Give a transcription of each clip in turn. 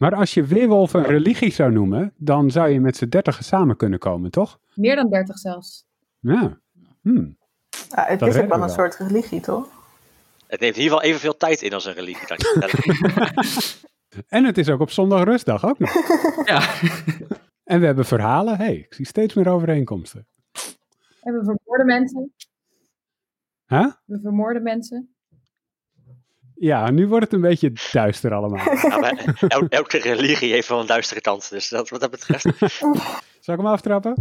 Maar als je weerwolf een religie zou noemen, dan zou je met z'n dertigen samen kunnen komen, toch? Meer dan 30 zelfs. Ja. Hm. Ja, het Dat is ook wel we een soort religie, toch? Het neemt in ieder geval evenveel tijd in als een religie. Kan ik je. En het is ook op zondag rustdag ook nog. Ja. En we hebben verhalen. hey, ik zie steeds meer overeenkomsten. En we vermoorden mensen. Huh? We vermoorden mensen. Ja, nu wordt het een beetje duister allemaal. El- elke religie heeft wel een duistere kant. Dus dat, wat dat betreft. Zal ik hem aftrappen?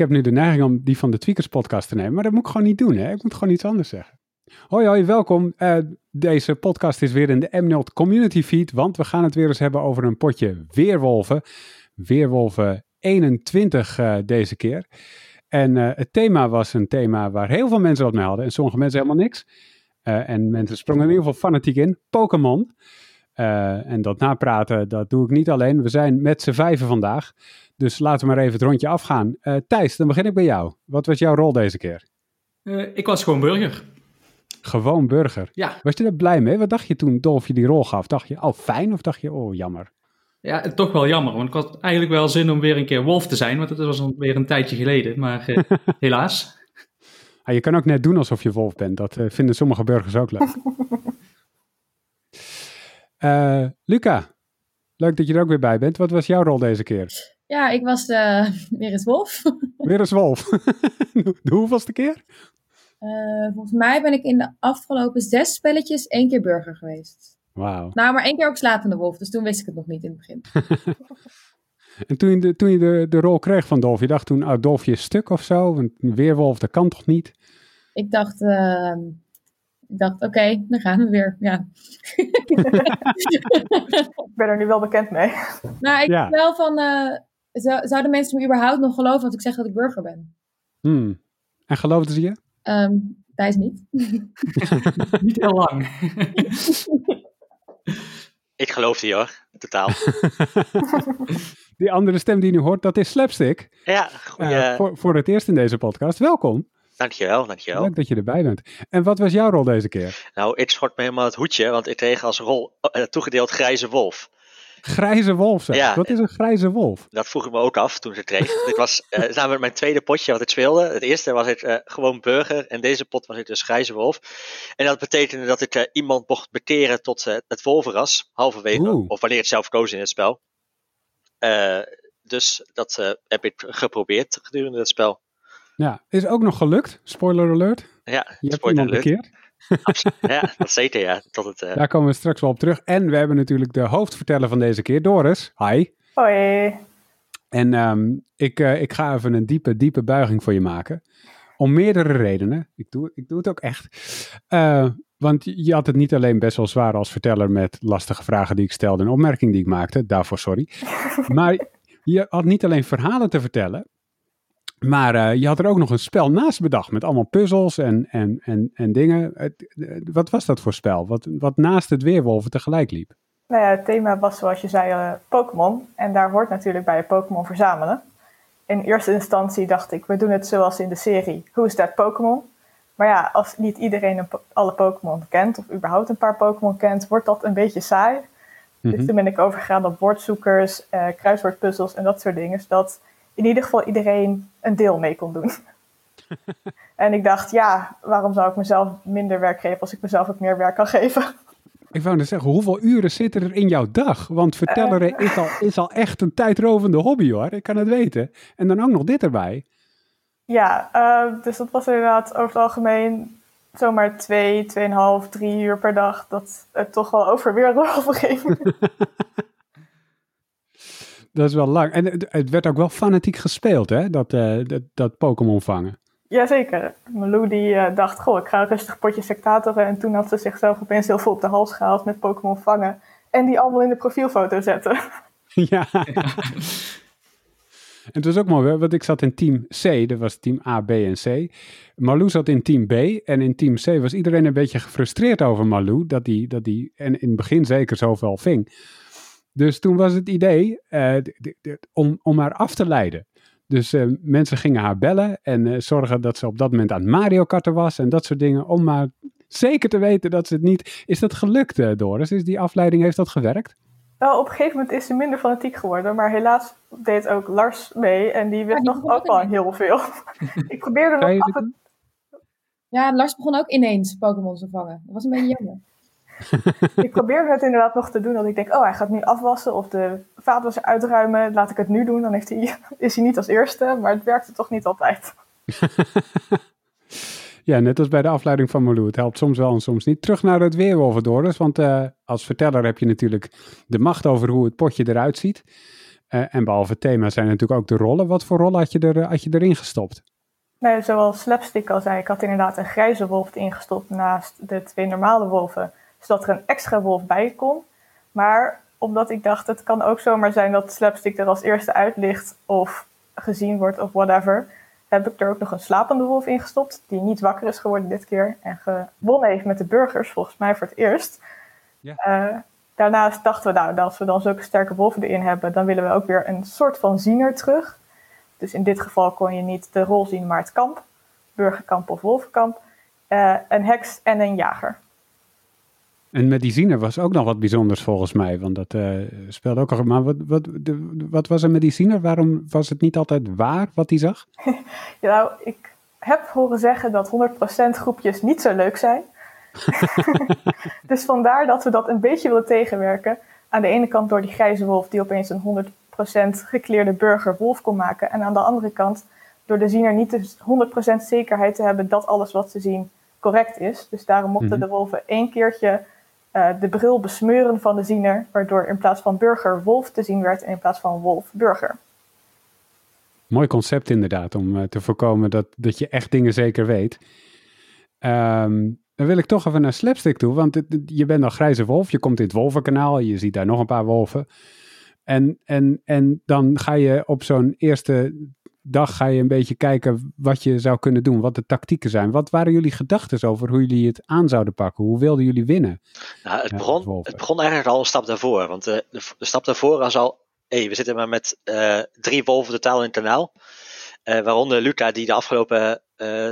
Heb nu de neiging om die van de Tweakers podcast te nemen, maar dat moet ik gewoon niet doen. Hè? Ik moet gewoon iets anders zeggen. Hoi, hoi, welkom. Eh, deze podcast is weer in de Mnot Community Feed, want we gaan het weer eens hebben over een potje Weerwolven. Weerwolven 21 eh, deze keer. En eh, het thema was een thema waar heel veel mensen wat mee hadden en sommige mensen helemaal niks. En mensen sprongen in ieder geval fanatiek in. Pokémon. Eh, en dat napraten, dat doe ik niet alleen. We zijn met z'n vijven vandaag. Dus laten we maar even het rondje afgaan. Eh, Thijs, dan begin ik bij jou. Wat was jouw rol deze keer? Eh, ik was gewoon burger. Gewoon burger. Ja. Was je er blij mee? Wat dacht je toen Dolf je die rol gaf? Dacht je, oh fijn? Of dacht je, oh jammer? Ja, toch wel jammer, want ik had eigenlijk wel zin om weer een keer wolf te zijn, want het was alweer een tijdje geleden, maar helaas. Ah, je kan ook net doen alsof je wolf bent. Dat vinden sommige burgers ook leuk. Eh, Luca, leuk dat je er ook weer bij bent. Wat was jouw rol deze keer? Ja, ik was weer eens wolf. Weer eens wolf. De hoeveelste keer? Eh, volgens mij ben ik in de afgelopen zes spelletjes één keer burger geweest. Wauw. Nou, maar één keer ook slapende wolf, dus toen wist ik het nog niet in het begin. En toen je, de, toen je de, de rol kreeg van Dolf, je dacht toen, oh Dolfje is stuk of zo? Een weerwolf, dat kan toch niet? Ik dacht, eh, ik dacht oké, dan gaan we weer. Ja. Ik ben er nu wel bekend mee. nou, ik Ja. wel van, eh, zou- zouden mensen me überhaupt nog geloven als ik zeg dat ik burger ben? Hmm. En geloofden ze je? Ehm Thijs niet. Niet heel lang. Ik geloof die hoor. Totaal. Die andere stem die je nu hoort, dat is Slapstick. Ja, goeie, Eh, voor, voor het eerst in deze podcast. Welkom. Dankjewel, dankjewel. Leuk dat je erbij bent. En wat was jouw rol deze keer? Nou, ik schort me helemaal het hoedje, want ik kreeg als rol eh, toegedeeld grijze wolf. Grijze wolf, zeg. Ja. Wat is een grijze wolf? Dat vroeg ik me ook af toen ze kreeg. Dit was eh, namelijk mijn tweede potje wat ik speelde. Het eerste was het eh, gewoon burger en deze pot was het dus grijze wolf. En dat betekende dat ik eh, iemand mocht bekeren tot eh, het wolvenras, halverwege, Oeh. of wanneer het zelf koos in het spel. Eh, dus dat eh, heb ik geprobeerd gedurende het spel. Ja, is ook nog gelukt. Spoiler alert. Ja, Je hebt spoiler iemand alert. bekeerd. Absoluut. Ja, dat zeker ja. Tot het, eh, Daar komen we straks wel op terug. En we hebben natuurlijk de hoofdverteller van deze keer, Doris. Hi. Hoi. En ehm, ik, eh, ik ga even een diepe, diepe buiging voor je maken. Om meerdere redenen. Ik doe, ik doe het ook echt. Eh, want je had het niet alleen best wel zwaar als verteller met lastige vragen die ik stelde en opmerkingen die ik maakte. Daarvoor sorry. maar je had niet alleen verhalen te vertellen. Maar eh, je had er ook nog een spel naast bedacht met allemaal puzzels en, en, en, en dingen. Het- eh, wat was dat voor spel? Wat, wat naast het weerwolven tegelijk liep? Nou ja, het thema was zoals je zei eh, Pokémon. En daar hoort natuurlijk bij Pokémon verzamelen. In eerste instantie dacht ik, we doen het zoals in de serie Who is that Pokémon? Maar ja, als niet iedereen een alle Pokémon kent, of überhaupt een paar Pokémon kent, wordt dat een beetje saai. Mhm. Dus toen ben ik overgegaan op woordzoekers, eh, kruiswoordpuzzels en dat soort dingen. Zodat in ieder geval iedereen een deel mee kon doen. en ik dacht, ja, waarom zou ik mezelf minder werk geven als ik mezelf ook meer werk kan geven? Ik wou net zeggen, hoeveel uren zitten er in jouw dag? Want vertelleren is, al, is al echt een tijdrovende hobby hoor, ik kan het weten. En dan ook nog dit erbij. Ja, eh, dus dat was inderdaad over het algemeen zomaar twee, tweeënhalf, drie uur per dag. Dat het toch wel over weer op een gegeven moment. Dat is wel lang. En het, het werd ook wel fanatiek gespeeld, hè? Dat, eh, dat, dat Pokémon vangen. Jazeker. Malou die eh, dacht, goh, ik ga rustig potje sectatoren. En toen had ze zichzelf opeens heel veel op de hals gehaald met Pokémon vangen. En die allemaal in de profielfoto zetten. ja. En het was ook mooi, want ik zat in team C, dat was team A, B en C. Malou zat in team B en in team C was iedereen een beetje gefrustreerd over Malou, dat die, dat die en in het begin zeker zoveel ving. Dus toen was het idee eh, om, om haar af te leiden. Dus eh, mensen gingen haar bellen en eh, zorgen dat ze op dat moment aan Mario karten was en dat soort dingen, om maar zeker te weten dat ze het niet... Is dat gelukt, eh, Doris? Is die afleiding, heeft dat gewerkt? Wel, op een gegeven moment is ze minder fanatiek geworden, maar helaas deed ook Lars mee en die wist die nog ook wel ook heel veel. ik probeerde nog af en? Ja, Lars begon ook ineens Pokémon te vangen. Dat was een beetje jammer. Ik probeerde het inderdaad nog te doen. Dat ik denk, oh, hij gaat nu afwassen of de vaatwasser uitruimen. Laat ik het nu doen. Dan heeft hij, is hij niet als eerste. Maar het werkte toch niet altijd. Ja, net als bij de afleiding van Malou. Het helpt soms wel en soms niet. Terug naar het weerwolven, Doris. Want eh, als verteller heb je natuurlijk de macht over hoe het potje eruit ziet. Eh, en behalve het thema zijn natuurlijk ook de rollen. Wat voor rollen had je, er, had je erin gestopt? Nee, zoals Slapstick al zei, ik had inderdaad een grijze wolf ingestopt naast de twee normale wolven. Zodat er een extra wolf bij kon. Maar omdat ik dacht, het kan ook zomaar zijn dat Slapstick er als eerste uit ligt. Of gezien wordt of whatever. Heb ik er ook nog een slapende wolf ingestopt. Die niet wakker is geworden dit keer. En gewonnen heeft met de burgers, volgens mij voor het eerst. Ja. Eh, daarnaast dachten we, nou, als we dan zulke sterke wolven erin hebben, dan willen we ook weer een soort van ziener terug. Dus in dit geval kon je niet de rol zien, maar het kamp. Burgerkamp of wolvenkamp. Eh, een heks en een jager. En ziener was ook nog wat bijzonders volgens mij. Want dat eh, speelde ook al. Maar wat, wat, de, wat was er met die ziener? Waarom was het niet altijd waar wat hij zag? Ja, nou, ik heb horen zeggen dat 100% groepjes niet zo leuk zijn. dus vandaar dat we dat een beetje willen tegenwerken. Aan de ene kant door die grijze wolf die opeens een 100% gekleerde burger wolf kon maken. En aan de andere kant door de ziener niet de 100% zekerheid te hebben dat alles wat ze zien correct is. Dus daarom mochten Mhm. de wolven één keertje de bril besmeuren van de ziener. Waardoor in plaats van burger wolf te zien werd en in plaats van wolf burger. Mooi concept inderdaad, om eh, te voorkomen dat, dat je echt dingen zeker weet. Ehm, dan wil ik toch even naar Slapstick toe, want je bent al grijze wolf, je komt in het wolvenkanaal, je ziet daar nog een paar wolven. En, en, en dan ga je op zo'n eerste dag ga je een beetje kijken wat je zou kunnen doen, wat de tactieken zijn. Wat waren jullie gedachten over hoe jullie het aan zouden pakken? Hoe wilden jullie winnen? Nou, het, begon, het begon eigenlijk al een stap daarvoor. Want eh, de, de stap daarvoor was al. Hey, we zitten maar met eh, drie wolven totaal in het kanaal. Eh, waaronder Luca, die de afgelopen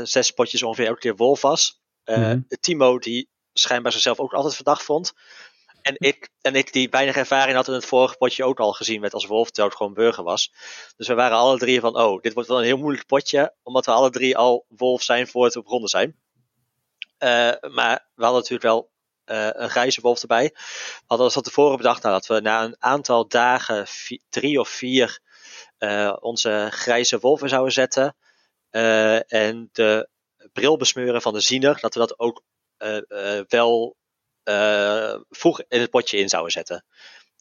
zes potjes ongeveer elke keer wolf was. Mhm. Timo, die schijnbaar zichzelf ook altijd verdacht vond. En ik, en ik, die weinig ervaring had in het vorige potje ook al gezien werd als wolf, het gewoon burger was. Dus we waren alle drie van, oh, dit wordt wel een heel moeilijk potje, omdat we alle drie al wolf zijn voor het op ronde zijn. Eh, maar we hadden natuurlijk wel eh, een grijze wolf erbij. We hadden ons van tevoren bedacht nou, dat we na een aantal dagen, drie of vier, eh, onze grijze wolven zouden zetten. En de bril besmeuren van de ziener, dat we dat ook eh, eh, wel vroeg in het potje in zouden zetten.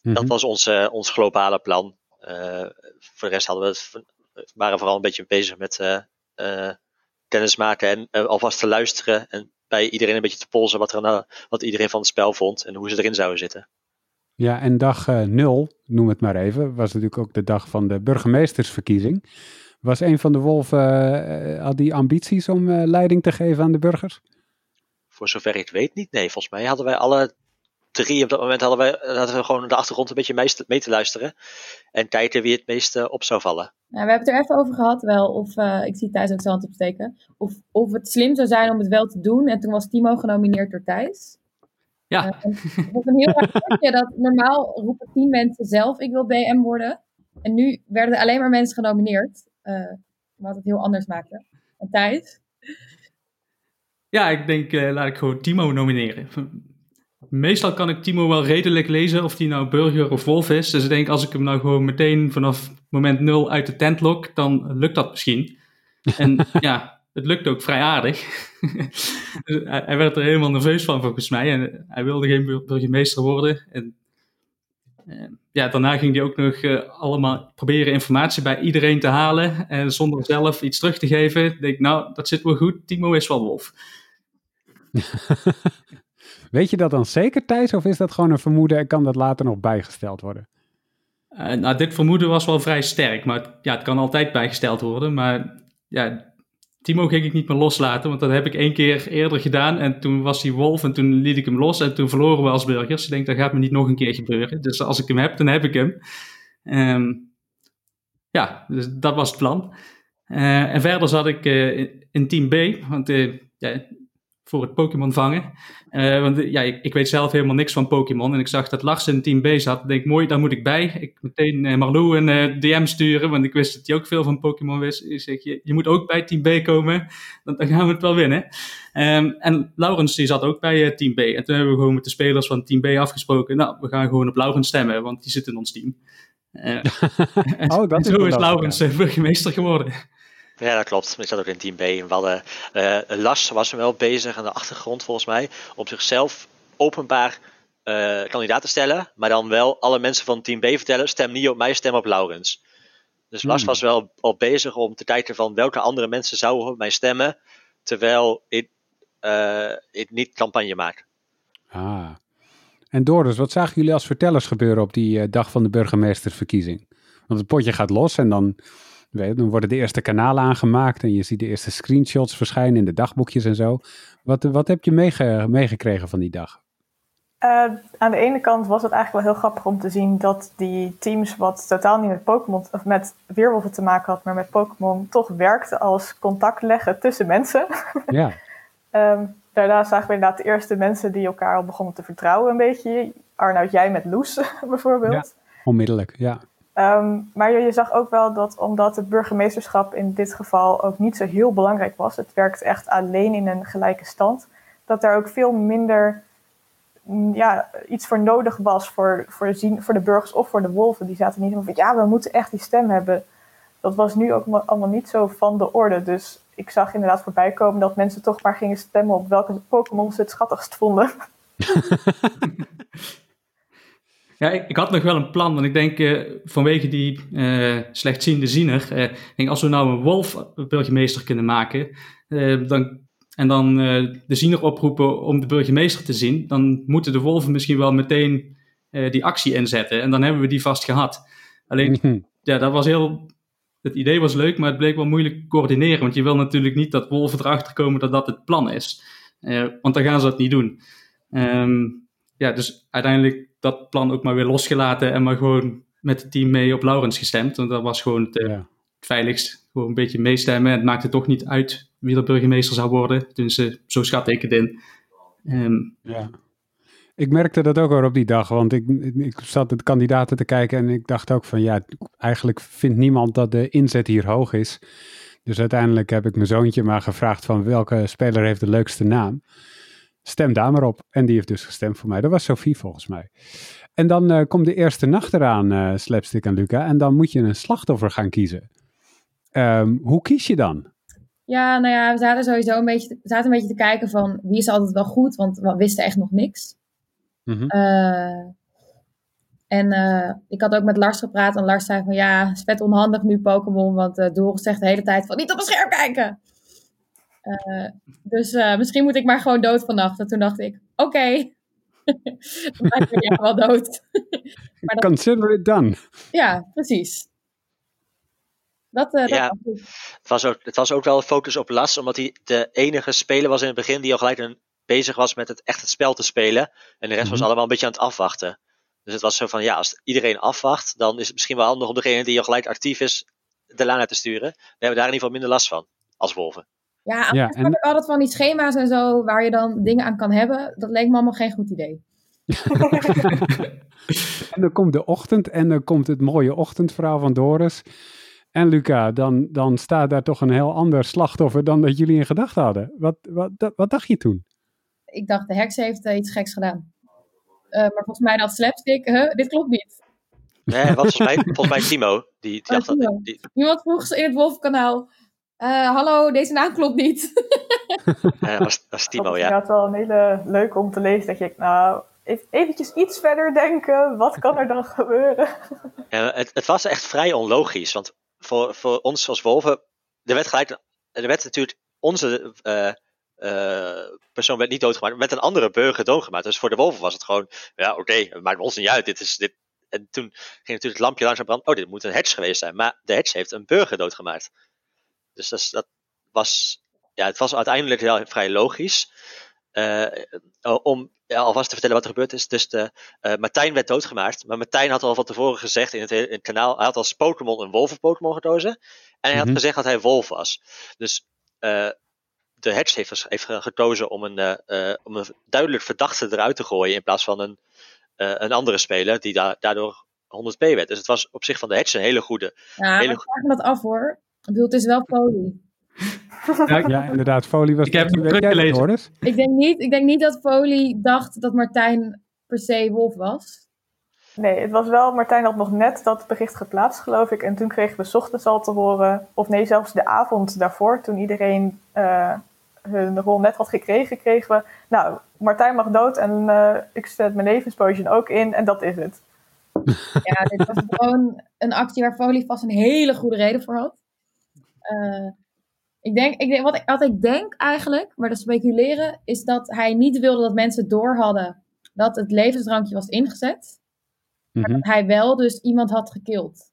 Dat Mhm. was ons, eh, ons globale plan. Eh, voor de rest hadden we het, waren vooral een beetje bezig met eh, eh, kennis maken en eh, alvast te luisteren. En bij iedereen een beetje te polsen wat, er nou, wat iedereen van het spel vond en hoe ze erin zouden zitten. Ja, en dag eh, nul, noem het maar even, was natuurlijk ook de dag van de burgemeestersverkiezing. Was een van de wolven, eh, had die ambities om eh, leiding te geven aan de burgers? Voor zover ik het weet niet. Nee, volgens mij hadden wij alle drie op dat moment hadden wij, hadden we gewoon de achtergrond een beetje mee, te luisteren. En kijken wie het meeste op zou vallen. Nou, we hebben het er even over gehad wel, of, eh, ik zie Thijs ook zijn hand opsteken, of, of het slim zou zijn om het wel te doen. En toen was Timo genomineerd door Thijs. Ja, Eh, en het was een heel raar potje dat normaal roepen tien mensen zelf ik wil BM worden. En nu werden er alleen maar mensen genomineerd, eh, wat het heel anders maakte. En Thijs? Ja ik denk, eh, laat ik gewoon Timo nomineren. Meestal kan ik Timo wel redelijk lezen of die nou burger of wolf is. Dus ik denk, als ik hem nou gewoon meteen vanaf moment nul uit de tent lok, dan lukt dat misschien. En ja, het lukt ook vrij aardig. Dus hij, hij werd er helemaal nerveus van, volgens mij. En hij wilde geen bur- burgemeester worden. En eh, ja, daarna ging hij ook nog eh, allemaal proberen informatie bij iedereen te halen. En zonder zelf iets terug te geven. Ik denk, nou, dat zit wel goed. Timo is wel wolf. Weet je dat dan zeker, Thijs, of is dat gewoon een vermoeden en kan dat later nog bijgesteld worden? Uh, nou, dit vermoeden was wel vrij sterk, maar ja, het kan altijd bijgesteld worden. Maar ja, Timo ging ik niet meer loslaten, want dat heb ik één keer eerder gedaan. En toen was hij wolf en toen liet ik hem los en toen verloren we als burgers. Ik denk, dat gaat me niet nog een keer gebeuren. Dus als ik hem heb, dan heb ik hem. Um, ja, dus dat was het plan. Uh, en verder zat ik uh, in team B, want ja, voor het Pokémon vangen. Uh, want ja, ik, ik, weet zelf helemaal niks van Pokémon. En ik zag dat Lars in team B zat. Ik denk, mooi, daar moet ik bij. Ik meteen uh, Marlou een uh, DM sturen, want ik wist dat hij ook veel van Pokémon wist. Ik zeg, je, je moet ook bij team B komen, dan, dan gaan we het wel winnen. Um, en Laurens die zat ook bij team B. En toen hebben we gewoon met de spelers van team B afgesproken. Nou, we gaan gewoon op Laurens stemmen, want die zit in ons team. oh, dat zo is Laurens ja. burgemeester geworden. Ja, dat klopt. Ik zat ook in team B. We hadden, uh, Lars was wel bezig aan de achtergrond volgens mij om zichzelf openbaar uh, kandidaat te stellen, maar dan wel alle mensen van team B vertellen, stem niet op mij, stem op Laurens. Dus Lars hmm. was wel al bezig om te kijken van welke andere mensen zouden op mij stemmen, terwijl ik, uh, ik niet campagne maak. Ah. En Doris, wat zagen jullie als vertellers gebeuren op die dag van de burgemeestersverkiezing? Want het potje gaat los en dan dan worden de eerste kanalen aangemaakt en je ziet de eerste screenshots verschijnen in de dagboekjes en zo. Wat, wat heb je meegekregen van die dag? Uh, aan de ene kant was het eigenlijk wel heel grappig om te zien dat die teams, wat totaal niet met Pokémon of met weerwolven te maken had, maar met Pokémon, toch werkte als contact leggen tussen mensen. Ja. um, daarna zagen we inderdaad de eerste mensen die elkaar al begonnen te vertrouwen, een beetje. Arnoud, jij met Loes bijvoorbeeld. Ja, onmiddellijk, ja. Um, maar je, zag ook wel dat omdat het burgemeesterschap in dit geval ook niet zo heel belangrijk was, het werkt echt alleen in een gelijke stand, dat daar ook veel minder mm, ja, iets voor nodig was voor, voor, de, voor de burgers of voor de wolven. Die zaten niet van ja, we moeten echt die stem hebben. Dat was nu ook allemaal niet zo van de orde. Dus ik zag inderdaad voorbij komen dat mensen toch maar gingen stemmen op welke Pokémon ze het schattigst vonden. Ja, ik, ik, had nog wel een plan, want ik denk uh, vanwege die uh, slechtziende ziener, uh, denk als we nou een wolf burgemeester kunnen maken, dan, en dan de ziener oproepen om de burgemeester te zien, dan moeten de wolven misschien wel meteen die actie inzetten en dan hebben we die vast gehad. Alleen, mhm. ja, dat was heel, het idee was leuk, maar het bleek wel moeilijk coördineren, want je wil natuurlijk niet dat wolven erachter komen dat dat het plan is, want dan gaan ze dat niet doen. Um, ja, dus uiteindelijk dat plan ook maar weer losgelaten en maar gewoon met het team mee op Laurens gestemd. Want dat was gewoon het, ja. veiligst. Gewoon een beetje meestemmen. Het maakte toch niet uit wie de burgemeester zou worden. Dus uh, zo schat ik het in. Um, ja. Ik merkte dat ook al op die dag, want ik, ik zat de kandidaten te kijken en ik dacht ook van ja, eigenlijk vindt niemand dat de inzet hier hoog is. Dus uiteindelijk heb ik mijn zoontje maar gevraagd van welke speler heeft de leukste naam stem daar maar op. En die heeft dus gestemd voor mij. Dat was Sophie volgens mij. En dan uh, komt de eerste nacht eraan, uh, Slapstick en Luca. En dan moet je een slachtoffer gaan kiezen. Um, hoe kies je dan? Ja, nou ja, we zaten sowieso een beetje, we zaten een beetje te kijken van wie is altijd wel goed, want we wisten echt nog niks. Mm -hmm. uh, en ik had ook met Lars gepraat en Lars zei van ja, het is vet onhandig nu Pokémon, want Doris zegt de hele tijd van niet op een scherm kijken. Uh, dus uh, misschien moet ik maar gewoon dood vannacht. En toen dacht ik, oké, okay. dan ben ik wel dood. maar dat... Consider it done. Ja, precies. Dat, uh, ja, dat was het, was ook, het was ook wel focus op Las, omdat hij de enige speler was in het begin die al gelijk een, bezig was met het echt het spel te spelen. En de rest mm -hmm. was allemaal een beetje aan het afwachten. Dus het was zo van, ja, als iedereen afwacht, dan is het misschien wel handig om degene die al gelijk actief is, de laan uit te sturen. Dan hebben we daar in ieder geval minder last van, als wolven. Ja, ja en... heb ik altijd van die schema's en zo waar je dan dingen aan kan hebben. Dat leek me allemaal geen goed idee. en dan komt de ochtend en dan komt het mooie ochtendverhaal van Doris. En Luca, dan, dan staat daar toch een heel ander slachtoffer dan dat jullie in gedachten hadden. Wat, wat, wat dacht je toen? Ik dacht, de heks heeft uh, iets geks gedaan. Uh, maar volgens mij dat slapstick, huh, dit klopt niet. Nee, wat volgens mij, volgens mij Timo. Die, die, oh, Timo. Dat, die... Iemand vroeg in het Wolfkanaal, uh, hallo, deze naam klopt niet. ja, dat was, Timo, ja. Het is wel een hele leuk om te lezen. Dat je, nou, eventjes iets verder denken. Wat kan er dan gebeuren? ja, het, het, was echt vrij onlogisch. Want voor, voor ons als Wolven, er werd gelijk, er werd natuurlijk onze uh, uh, persoon werd niet doodgemaakt, met een andere burger doodgemaakt. Dus voor de Wolven was het gewoon, ja, oké, okay, het maakt ons niet uit. Dit is, dit, en toen ging natuurlijk het lampje langzaam branden. Oh, dit moet een hedge geweest zijn. Maar de hedge heeft een burger doodgemaakt. Dus dat, dat was, ja, het was uiteindelijk heel, vrij logisch. Uh, om ja, alvast te vertellen wat er gebeurd is. Dus de, uh, Martijn werd doodgemaakt. Maar Martijn had al van tevoren gezegd in het, in het kanaal. Hij had als Pokémon een wolven-Pokémon gekozen. En hij had mhm. gezegd dat hij wolf was. Dus uh, de hedge heeft, heeft gekozen om een, uh, om een duidelijk verdachte eruit te gooien. In plaats van een, een andere speler die da daardoor 100p werd. Dus het was op zich van de hedge een hele goede. Ja, hele we vragen dat af hoor. Ik bedoel, het is wel folie. Ja, inderdaad. Folie was... Ik heb het gelezen. Ik denk, niet, ik denk niet dat Folie dacht dat Martijn per se wolf was. Nee, het was wel, Martijn had nog net dat bericht geplaatst, geloof ik. En toen kregen we ochtends al te horen, of nee, zelfs de avond daarvoor, toen iedereen uh, hun rol net had gekregen, kregen we, nou, Martijn mag dood en uh, ik zet mijn levenspotion ook in en dat is het. Ja, dit was gewoon een actie waar Folie vast een hele goede reden voor had. Uh, ik denk, ik denk wat, ik, wat ik denk eigenlijk, maar dat speculeren, is dat hij niet wilde dat mensen door hadden dat het levensdrankje was ingezet. Maar mhm. dat hij wel dus iemand had gekild.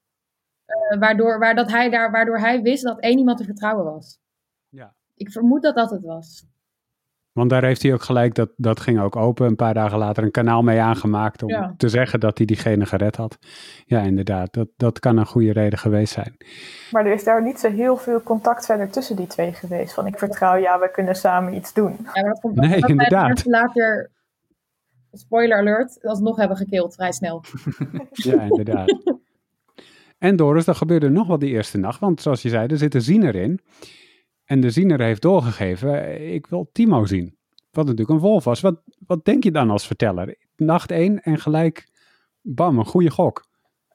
Uh, waardoor, waar dat hij daar, waardoor hij wist dat één iemand te vertrouwen was. Ja. Ik vermoed dat dat het was. Want daar heeft hij ook gelijk, dat, dat ging ook open, een paar dagen later een kanaal mee aangemaakt om te zeggen dat hij diegene gered had. Ja, inderdaad, dat, dat kan een goede reden geweest zijn. Maar er is daar niet zo heel veel contact verder tussen die twee geweest. Van ik vertrouw, ja, we kunnen samen iets doen. Ja, dat komt nee, dat inderdaad. later, spoiler alert, alsnog hebben gekild, vrij snel. ja, inderdaad. En Doris, dat gebeurde nog wel die eerste nacht, want zoals je zei, er zit een ziener in. En de ziener heeft doorgegeven, ik wil Timo zien. Wat natuurlijk een wolf was. Wat, wat denk je dan als verteller? Nacht één en gelijk, bam, een goede gok.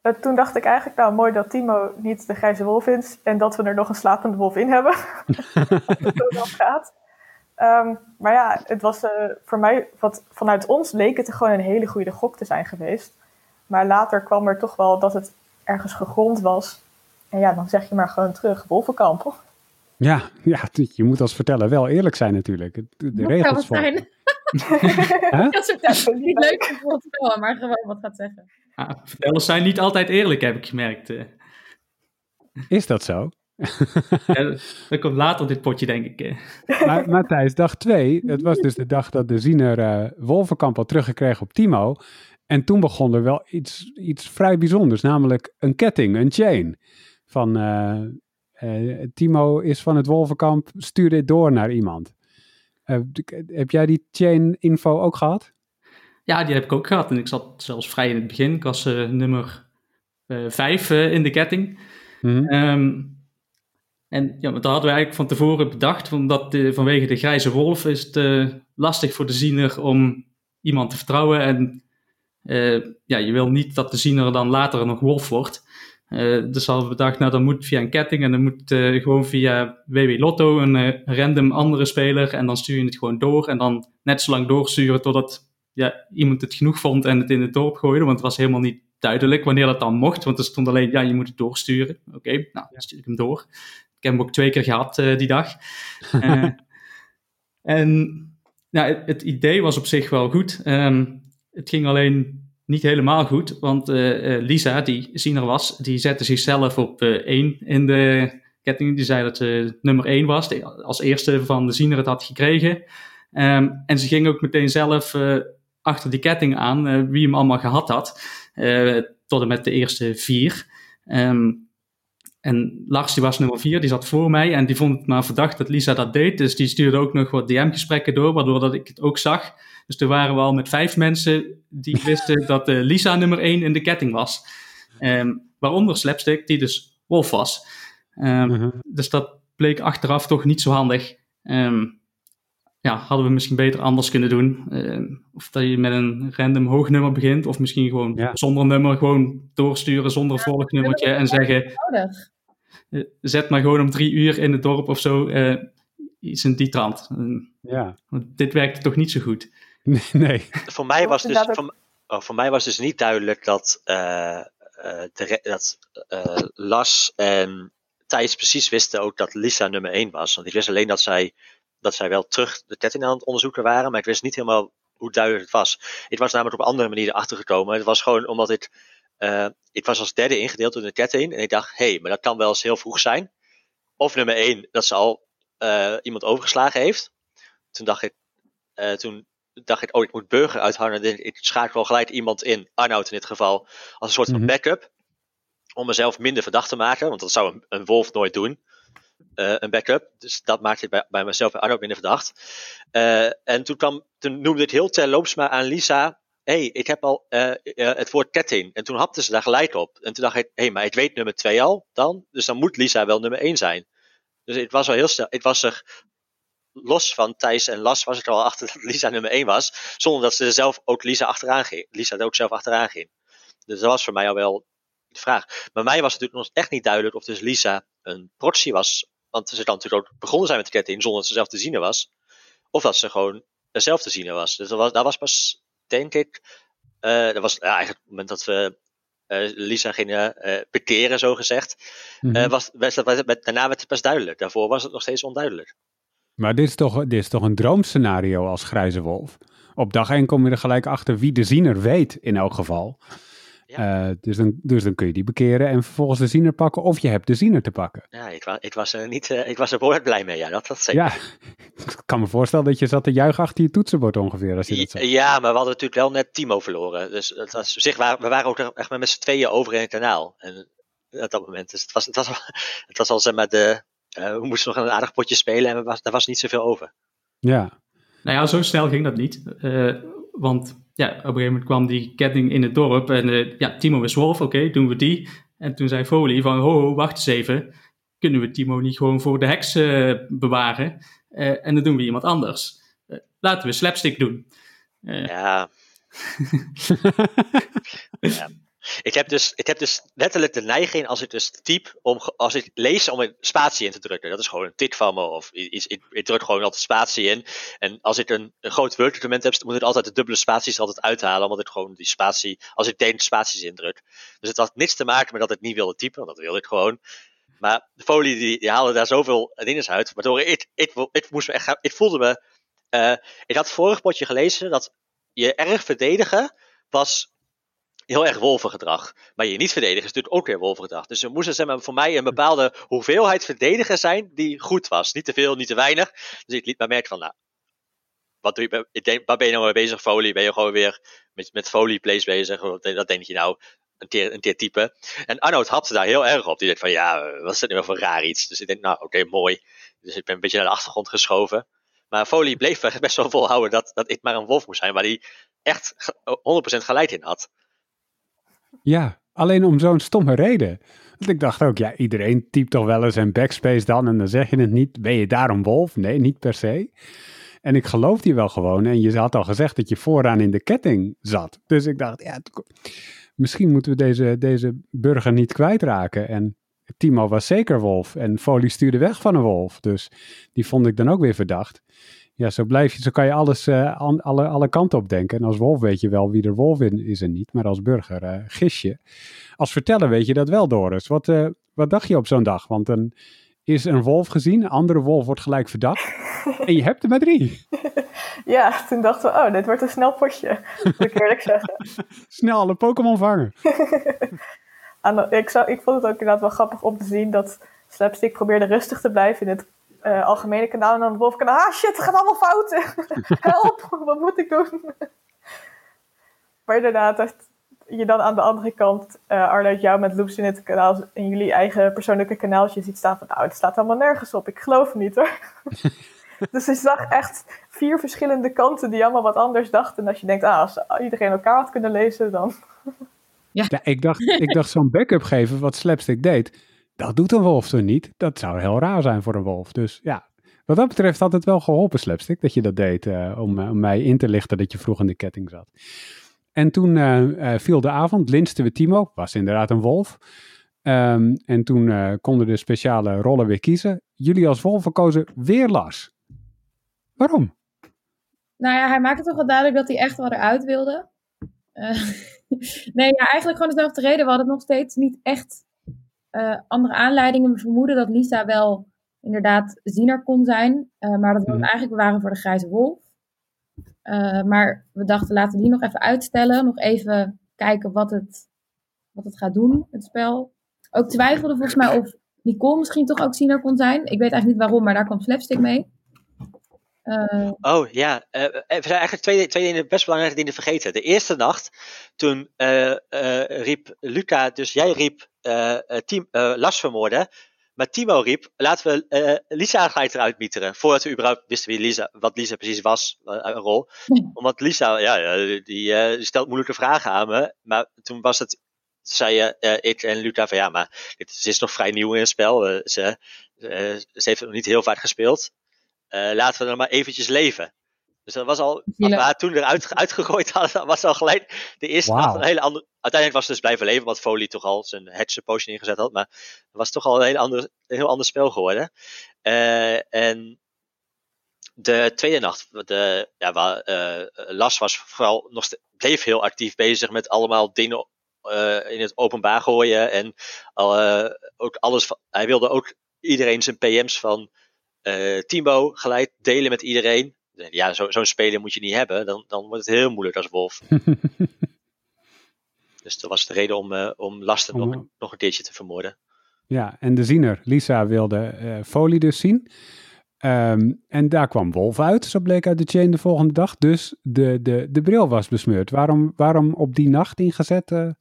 Uh, toen dacht ik eigenlijk, nou mooi dat Timo niet de grijze wolf is. En dat we er nog een slapende wolf in hebben. zo dat gaat. Um, maar ja, het was uh, voor mij, wat, vanuit ons leek het gewoon een hele goede gok te zijn geweest. Maar later kwam er toch wel dat het ergens gegrond was. En ja, dan zeg je maar gewoon terug, wolvenkamp. Ja, ja, je moet als verteller wel eerlijk zijn natuurlijk. De, de regels zijn. Dat is niet leuk om te vertellen, maar gewoon wat gaat zeggen. Ah, vertellers zijn niet altijd eerlijk, heb ik gemerkt. Eh. Is dat zo? ja, dat komt later op dit potje, denk ik. Eh. Maar Matthijs, dag twee, het was dus de dag dat de ziener uh, Wolvenkamp had teruggekregen op Timo. En toen begon er wel iets, iets vrij bijzonders, namelijk een ketting, een chain. Van, uh, Timo is van het Wolvenkamp, stuur dit door naar iemand. Uh, heb jij die chain info ook gehad? Ja, die heb ik ook gehad. En ik zat zelfs vrij in het begin. Ik was uh, nummer vijf in de ketting. Mm um, en ja, dat hadden we eigenlijk van tevoren bedacht. Omdat de, vanwege de grijze wolf is het lastig voor de ziener om iemand te vertrouwen. En ja, je wil niet dat de ziener dan later nog wolf wordt. Uh, dus hadden we bedacht, nou dan moet via een ketting en dan moet uh, gewoon via WW Lotto een uh, random andere speler en dan stuur je het gewoon door en dan net zo lang doorsturen totdat ja, iemand het genoeg vond en het in het dorp gooide, want het was helemaal niet duidelijk wanneer dat dan mocht, want er stond alleen, ja, je moet het doorsturen. Oké, nou, dan stuur ik hem door. Ik heb hem ook twee keer gehad die dag. en nou, het, het, idee was op zich wel goed. Um, het ging alleen niet helemaal goed, want uh, Lisa, die ziener was, die zette zichzelf op uh, één in de ketting. Die zei dat ze nummer één was, als eerste van de ziener het had gekregen. Um, en ze ging ook meteen zelf achter die ketting aan, wie hem allemaal gehad had, tot en met de eerste vier. Um, en Lars, die was nummer vier, die zat voor mij en die vond het maar verdacht dat Lisa dat deed. Dus die stuurde ook nog wat DM-gesprekken door, waardoor dat ik het ook zag. Dus er waren we al met vijf mensen die wisten dat uh, Lisa nummer één in de ketting was. Um, waaronder Slapstick, die dus Wolf was. Um, Dus dat bleek achteraf toch niet zo handig. Um, ja, hadden we misschien beter anders kunnen doen. of dat je met een random hoog nummer begint, of misschien gewoon ja. zonder nummer, gewoon doorsturen zonder ja, volgnummertje en zeggen: uh, Zet maar gewoon om drie uur in het dorp of zo. Uh, iets in die trant. ja. Want dit werkte toch niet zo goed. Nee. Voor mij was dus, voor, oh, voor mij was dus niet duidelijk dat, uh, uh, de, dat uh, Las en Thijs precies wisten ook dat Lisa nummer 1 was. Want ik wist alleen dat zij, dat zij wel terug de ketting aan het onderzoeken waren, maar ik wist niet helemaal hoe duidelijk het was. Ik was namelijk op andere manieren achtergekomen. Het was gewoon omdat ik ik was als derde ingedeeld in de ketting. En ik dacht, hé, hey, maar dat kan wel eens heel vroeg zijn. Of nummer één, dat ze al iemand overgeslagen heeft. Toen dacht ik, toen dacht ik, oh, ik moet burger uithouden. Ik schakel wel gelijk iemand in, Arnoud in dit geval, als een soort van mhm. backup. Om mezelf minder verdacht te maken, want dat zou een, een wolf nooit doen. Uh, een backup. Dus dat maakte het bij, bij mezelf en Arnoud minder verdacht. Uh, en toen, kwam, toen noemde ik heel terloops maar aan Lisa. hey, ik heb al uh, het woord ketting. En toen hapte ze daar gelijk op. En toen dacht ik, hé, hey, maar ik weet nummer 2 al dan. Dus dan moet Lisa wel nummer 1 zijn. Dus het was al heel snel. Het was er los van Thijs en Las was ik er al achter dat Lisa nummer 1 was. Zonder dat ze zelf ook Lisa achteraan ging. Lisa er ook zelf achteraan ging. Dus dat was voor mij al wel de vraag. Bij mij was het natuurlijk nog echt niet duidelijk of dus Lisa een proxy was. Want ze dan natuurlijk ook begonnen zijn met de ketting zonder dat ze zelf te zien was. Of dat ze gewoon zelf te zien was. Dus dat was, dat was pas, denk ik. Uh, dat was ja, eigenlijk het moment dat we uh, Lisa gingen uh, bekeren, zo gezegd. Mm -hmm. was, was, was, daarna werd het pas duidelijk. Daarvoor was het nog steeds onduidelijk. Maar dit is toch, dit is toch een droomscenario als Grijze Wolf? Op dag 1 kom je er gelijk achter wie de ziener weet, in elk geval. Ja. Uh, dus, dan, dus dan kun je die bekeren en vervolgens de ziener pakken of je hebt de ziener te pakken. Ja, ik, was, ik, was, er niet, uh, ik was er behoorlijk blij mee, ja, dat, dat zeker. Ja, ik kan me voorstellen dat je zat te juichen achter je toetsenbord ongeveer. Als je dat. Ja, maar we hadden natuurlijk wel net Timo verloren. Dus het was, zich, we waren ook echt met z'n tweeën over in het kanaal. En op dat moment. Dus het was, het was, het was al zeg maar de, uh, we moesten nog een aardig potje spelen en was, daar was niet zoveel over. Ja. Nou ja, zo snel ging dat niet. Uh, want ja, op een gegeven moment kwam die ketting in het dorp en uh, ja, Timo is wolf, oké, doen we die. En toen zei Foley van, ho, ho, wacht eens even. Kunnen we Timo niet gewoon voor de heks bewaren? en dan doen we iemand anders. laten we slapstick doen. ja. ja. Ik heb, dus, ik heb dus letterlijk de neiging als ik dus type, om, als ik lees om een spatie in te drukken. Dat is gewoon een tik van me of iets. Ik, ik druk gewoon altijd spatie in. En als ik een, groot Word heb, moet ik altijd de dubbele spaties altijd uithalen. Omdat ik gewoon die spatie, als ik de spaties indruk. Dus het had niks te maken met dat ik niet wilde typen, want dat wilde ik gewoon. Maar de folie die, die haalde daar zoveel dingen uit. Waardoor ik, ik, moest ik voelde me. Uh, ik had het vorige potje gelezen dat je erg verdedigen was heel erg wolvengedrag. Maar je niet verdedigen is natuurlijk ook weer wolvengedrag. Dus er moest zeg voor mij een bepaalde hoeveelheid verdedigen zijn die goed was. Niet te veel, niet te weinig. Dus ik liet maar merken van, nou, wat doe je, waar ben je nou mee bezig, folie? Ben je gewoon weer met, met folie plays bezig? Dat denk je nou, een keer, een typen. En Arnoud hapte daar heel erg op. Die denkt van, ja, wat is dit nou voor raar iets? Dus ik denk, nou, oké, mooi. Dus ik ben een beetje naar de achtergrond geschoven. Maar Folie bleef best wel volhouden dat, dat ik maar een wolf moest zijn, waar hij echt 100% gelijk in had. Ja, alleen om zo'n stomme reden. Want ik dacht ook, ja, iedereen typt toch wel eens een backspace dan en dan zeg je het niet. Ben je daarom wolf? Nee, niet per se. En ik geloof die wel gewoon. En je had al gezegd dat je vooraan in de ketting zat. Dus ik dacht, ja, misschien moeten we deze, deze burger niet kwijtraken. En Timo was zeker wolf. En Folie stuurde weg van een wolf. Dus die vond ik dan ook weer verdacht. Ja, zo blijf je, zo kan je alles uh, alle, alle kanten op denken. En als wolf weet je wel wie er wolf in is en niet, maar als burger uh, gis je. Als verteller weet je dat wel, Doris. Wat, uh, wat dacht je op zo'n dag? Want dan is een wolf gezien, een andere wolf wordt gelijk verdacht. en je hebt er maar drie. Ja, toen dachten we, oh, dit wordt een snel potje. Moet ik eerlijk zeggen. snel alle Pokémon vangen. ik, zou, ik vond het ook inderdaad wel grappig om te zien dat Slapstick probeerde rustig te blijven in het uh, algemene kanaal en dan het wolfkanaal. Ah shit, het gaat allemaal fouten. Help, wat moet ik doen? maar inderdaad, dat je dan aan de andere kant uh, jou met loops in het kanaal in jullie eigen persoonlijke kanaaltje ziet staan van nou, het staat allemaal nergens op. Ik geloof niet hoor. dus je zag echt vier verschillende kanten die allemaal wat anders dachten. En als je denkt, ah, als iedereen elkaar had kunnen lezen, dan... ja. ja, ik dacht, ik dacht zo'n backup geven, wat Slapstick deed dat doet een wolf toch niet? Dat zou heel raar zijn voor een wolf. Dus ja, wat dat betreft had het wel geholpen, Slapstick, dat je dat deed uh, om, om, mij in te lichten dat je vroeg in de ketting zat. En toen uh, viel de avond, linsten we Timo, was inderdaad een wolf. Um, en toen konden de speciale rollen weer kiezen. Jullie als wolven kozen weer Lars. Waarom? Nou ja, hij maakte toch wel duidelijk dat hij echt wel eruit wilde. nee, ja, eigenlijk gewoon dezelfde reden. We hadden nog steeds niet echt uh, andere aanleidingen. We vermoeden dat Lisa wel inderdaad ziener kon zijn. Uh, maar dat we mm. eigenlijk waren voor de grijze wolf. Uh, maar we dachten, laten we die nog even uitstellen. Nog even kijken wat het wat het gaat doen, het spel. Ook twijfelde volgens mij of Nicole misschien toch ook Sina kon zijn. Ik weet eigenlijk niet waarom, maar daar kwam Slapstick mee. Uh, oh ja, uh, er zijn eigenlijk twee, twee dingen, best belangrijke dingen vergeten. De eerste nacht, toen uh, riep Luca, dus jij riep team, Lars vermoorden. Maar Timo riep, laten we Lisa gelijk eruit mieteren. Voordat we überhaupt wisten wie Lisa, wat Lisa precies was, een rol. Omdat Lisa, ja, die, die stelt moeilijke vragen aan me. Maar toen was het zei uh, ik en Luca van ja, maar dit, ze is nog vrij nieuw in het spel. Uh, ze, ze heeft het nog niet heel vaak gespeeld. Laten we dan maar eventjes leven. Dus dat was al, wat we toen eruit uitgegooid hadden, was al gelijk de eerste wow. nacht een hele andere. Uiteindelijk was het dus blijven leven, wat Foley toch al zijn hedge potion ingezet had. Maar het was toch al een, hele andere, een heel ander spel geworden. Uh, en de tweede nacht, de, ja, waar, uh, Las was vooral nog bleef heel actief bezig met allemaal dingen uh, in het openbaar gooien. En ook alles, hij wilde ook iedereen zijn PM's van Timo gelijk delen met iedereen ja, zo'n zo speler moet je niet hebben. Dan, dan wordt het heel moeilijk als Wolf. dus dat was de reden om, uh, om Lasten nog, nog een keertje te vermoorden. Ja, en de ziener, Lisa, wilde uh, Folie dus zien. Um, en daar kwam Wolf uit, zo bleek uit de chain de volgende dag. Dus de, de, de bril was besmeurd. Waarom, waarom op die nacht ingezet, uh,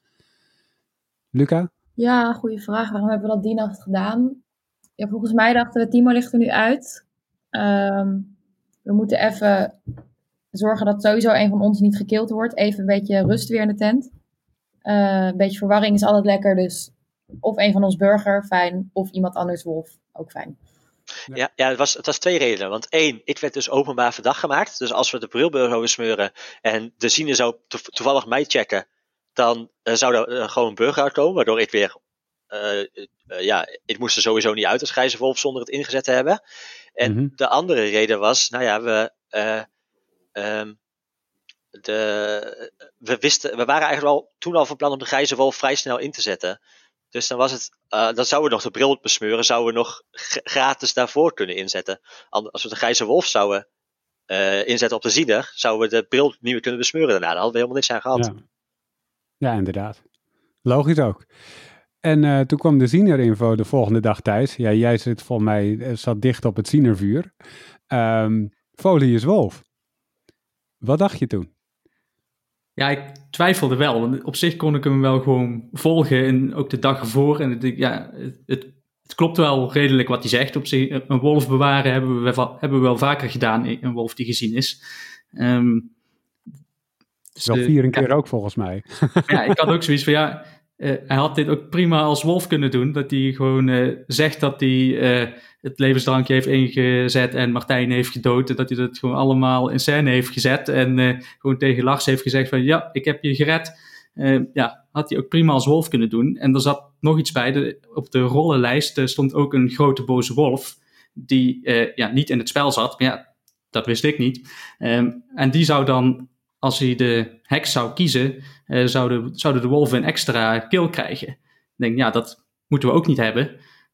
Luca? Ja, goede vraag. Waarom hebben we dat die nacht gedaan? Ja, volgens mij dachten we, Timo ligt er nu uit. Um, we moeten even zorgen dat sowieso een van ons niet gekild wordt. Even een beetje rust weer in de tent. Uh, een beetje verwarring is altijd lekker, dus of een van ons burger, fijn. Of iemand anders wolf, ook fijn. Ja, ja het, was, het was twee redenen. Want één, ik werd dus openbaar verdacht gemaakt. Dus als we de brilburger zouden smeuren en de ziener zou toevallig mij checken, dan uh, zou er uh, gewoon een burger uitkomen, waardoor ik weer ja, ik moest er sowieso niet uit als grijze wolf zonder het ingezet te hebben. En mm -hmm. de andere reden was, nou ja, we, uh, um, de, we wisten, we waren eigenlijk al toen al van plan om de grijze wolf vrij snel in te zetten. Dus dan was het, uh, dan zouden we nog de bril besmeuren, zouden we nog gratis daarvoor kunnen inzetten. Als we de grijze wolf zouden uh, inzetten op de ziener, zouden we de bril niet meer kunnen besmeuren daarna. Daar hadden we helemaal niks aan gehad. Ja, ja inderdaad. Logisch ook. En uh, toen kwam de Ziener-info de volgende dag thuis. Ja, jij zit volgens mij, zat dicht op het Zienervuur. Um, Folie is wolf. Wat dacht je toen? Ja, ik twijfelde wel. Want op zich kon ik hem wel gewoon volgen. En ook de dag ervoor. En het, ja, het, het, klopt wel redelijk wat hij zegt. Op zich, een wolf bewaren hebben we, hebben we wel vaker gedaan. Een wolf die gezien is. Um, dus wel vier een keer ja, ook volgens mij. Ja, ik had ook zoiets van ja uh, hij had dit ook prima als wolf kunnen doen. Dat hij gewoon uh, zegt dat hij uh, het levensdrankje heeft ingezet en Martijn heeft gedood. En dat hij dat gewoon allemaal in scène heeft gezet. En gewoon tegen Lars heeft gezegd van ja, ik heb je gered. ja, had hij ook prima als wolf kunnen doen. En er zat nog iets bij. De, op de rollenlijst stond ook een grote boze wolf. Die ja, niet in het spel zat. Maar ja, dat wist ik niet. Um, en die zou dan als hij de heks zou kiezen, uh, zouden, zouden de wolven een extra kill krijgen. Ik denk, ja, dat moeten we ook niet hebben.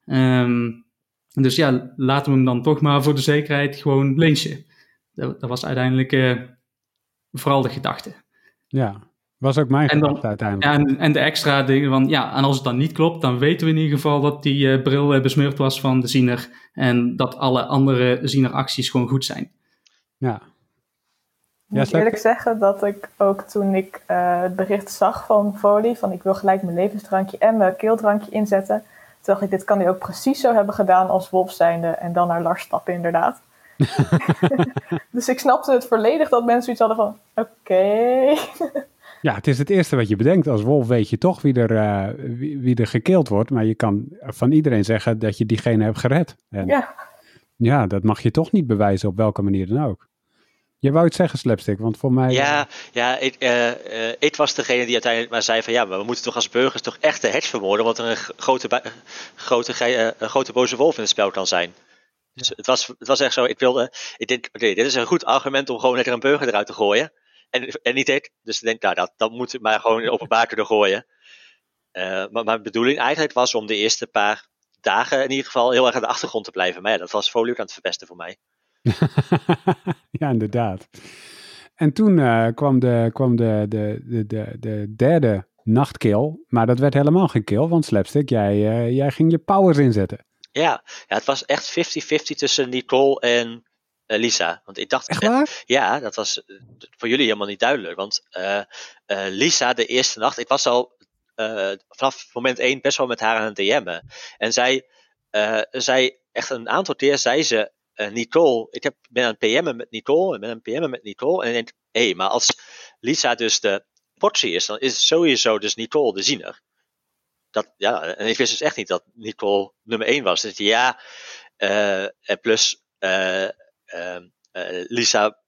Um, dus ja, laten we hem dan toch maar voor de zekerheid gewoon lynchen. Dat, dat was uiteindelijk uh, vooral de gedachte. Ja, was ook mijn gedachte uiteindelijk. En, en de extra dingen van, ja, en als het dan niet klopt, dan weten we in ieder geval dat die uh, bril besmeurd was van de ziener. En dat alle andere zieneracties gewoon goed zijn. Ja, ik moet eerlijk zeggen dat ik ook toen ik uh, het bericht zag van Folie, van ik wil gelijk mijn levensdrankje en mijn keeldrankje inzetten, toen dacht ik, dit kan hij ook precies zo hebben gedaan als wolf zijnde en dan naar Lars stappen inderdaad. dus ik snapte het volledig dat mensen iets hadden van, oké. Okay. ja, het is het eerste wat je bedenkt. Als wolf weet je toch wie er, uh, wie, wie, er gekeeld wordt, maar je kan van iedereen zeggen dat je diegene hebt gered. En ja. Ja, dat mag je toch niet bewijzen op welke manier dan ook. Je wou het zeggen, Slapstick, want voor mij... Ja, ja ik, uh, uh, ik was degene die uiteindelijk maar zei van... ja, maar we moeten toch als burgers toch echt de hedge vermoorden... want er een grote, grote, uh, een grote boze wolf in het spel kan zijn. Dus het, was, het was echt zo, ik wilde... Ik denk, oké, okay, dit is een goed argument om gewoon lekker een burger eruit te gooien. En, en niet ik. Dus ik denk, nou, dat, dat moet maar gewoon openbaar kunnen gooien. maar mijn bedoeling eigenlijk was om de eerste paar dagen... in ieder geval heel erg aan de achtergrond te blijven. Maar ja, dat was Voluke aan het verpesten voor mij. ja, inderdaad. En toen uh, kwam, de, kwam de, de, de, de, de derde nachtkill. Maar dat werd helemaal geen kill, want Slapstick, jij, uh, jij ging je powers inzetten. Ja, ja het was echt 50-50 tussen Nicole en uh, Lisa. Want ik dacht. Echt waar? ja, dat was voor jullie helemaal niet duidelijk. Want Lisa, de eerste nacht, ik was al vanaf moment 1 best wel met haar aan het DM'en. En zij, zij echt een aantal keer zei ze. Nicole, ik heb, ben aan het PM'en met Nicole en ben aan het PM'en met Nicole. En ik denk, hé, hey, maar als Lisa dus de portie is, dan is sowieso dus Nicole de ziener. Dat, ja, en ik wist dus echt niet dat Nicole nummer 1 was. Dus ja, uh, en plus uh, uh, Lisa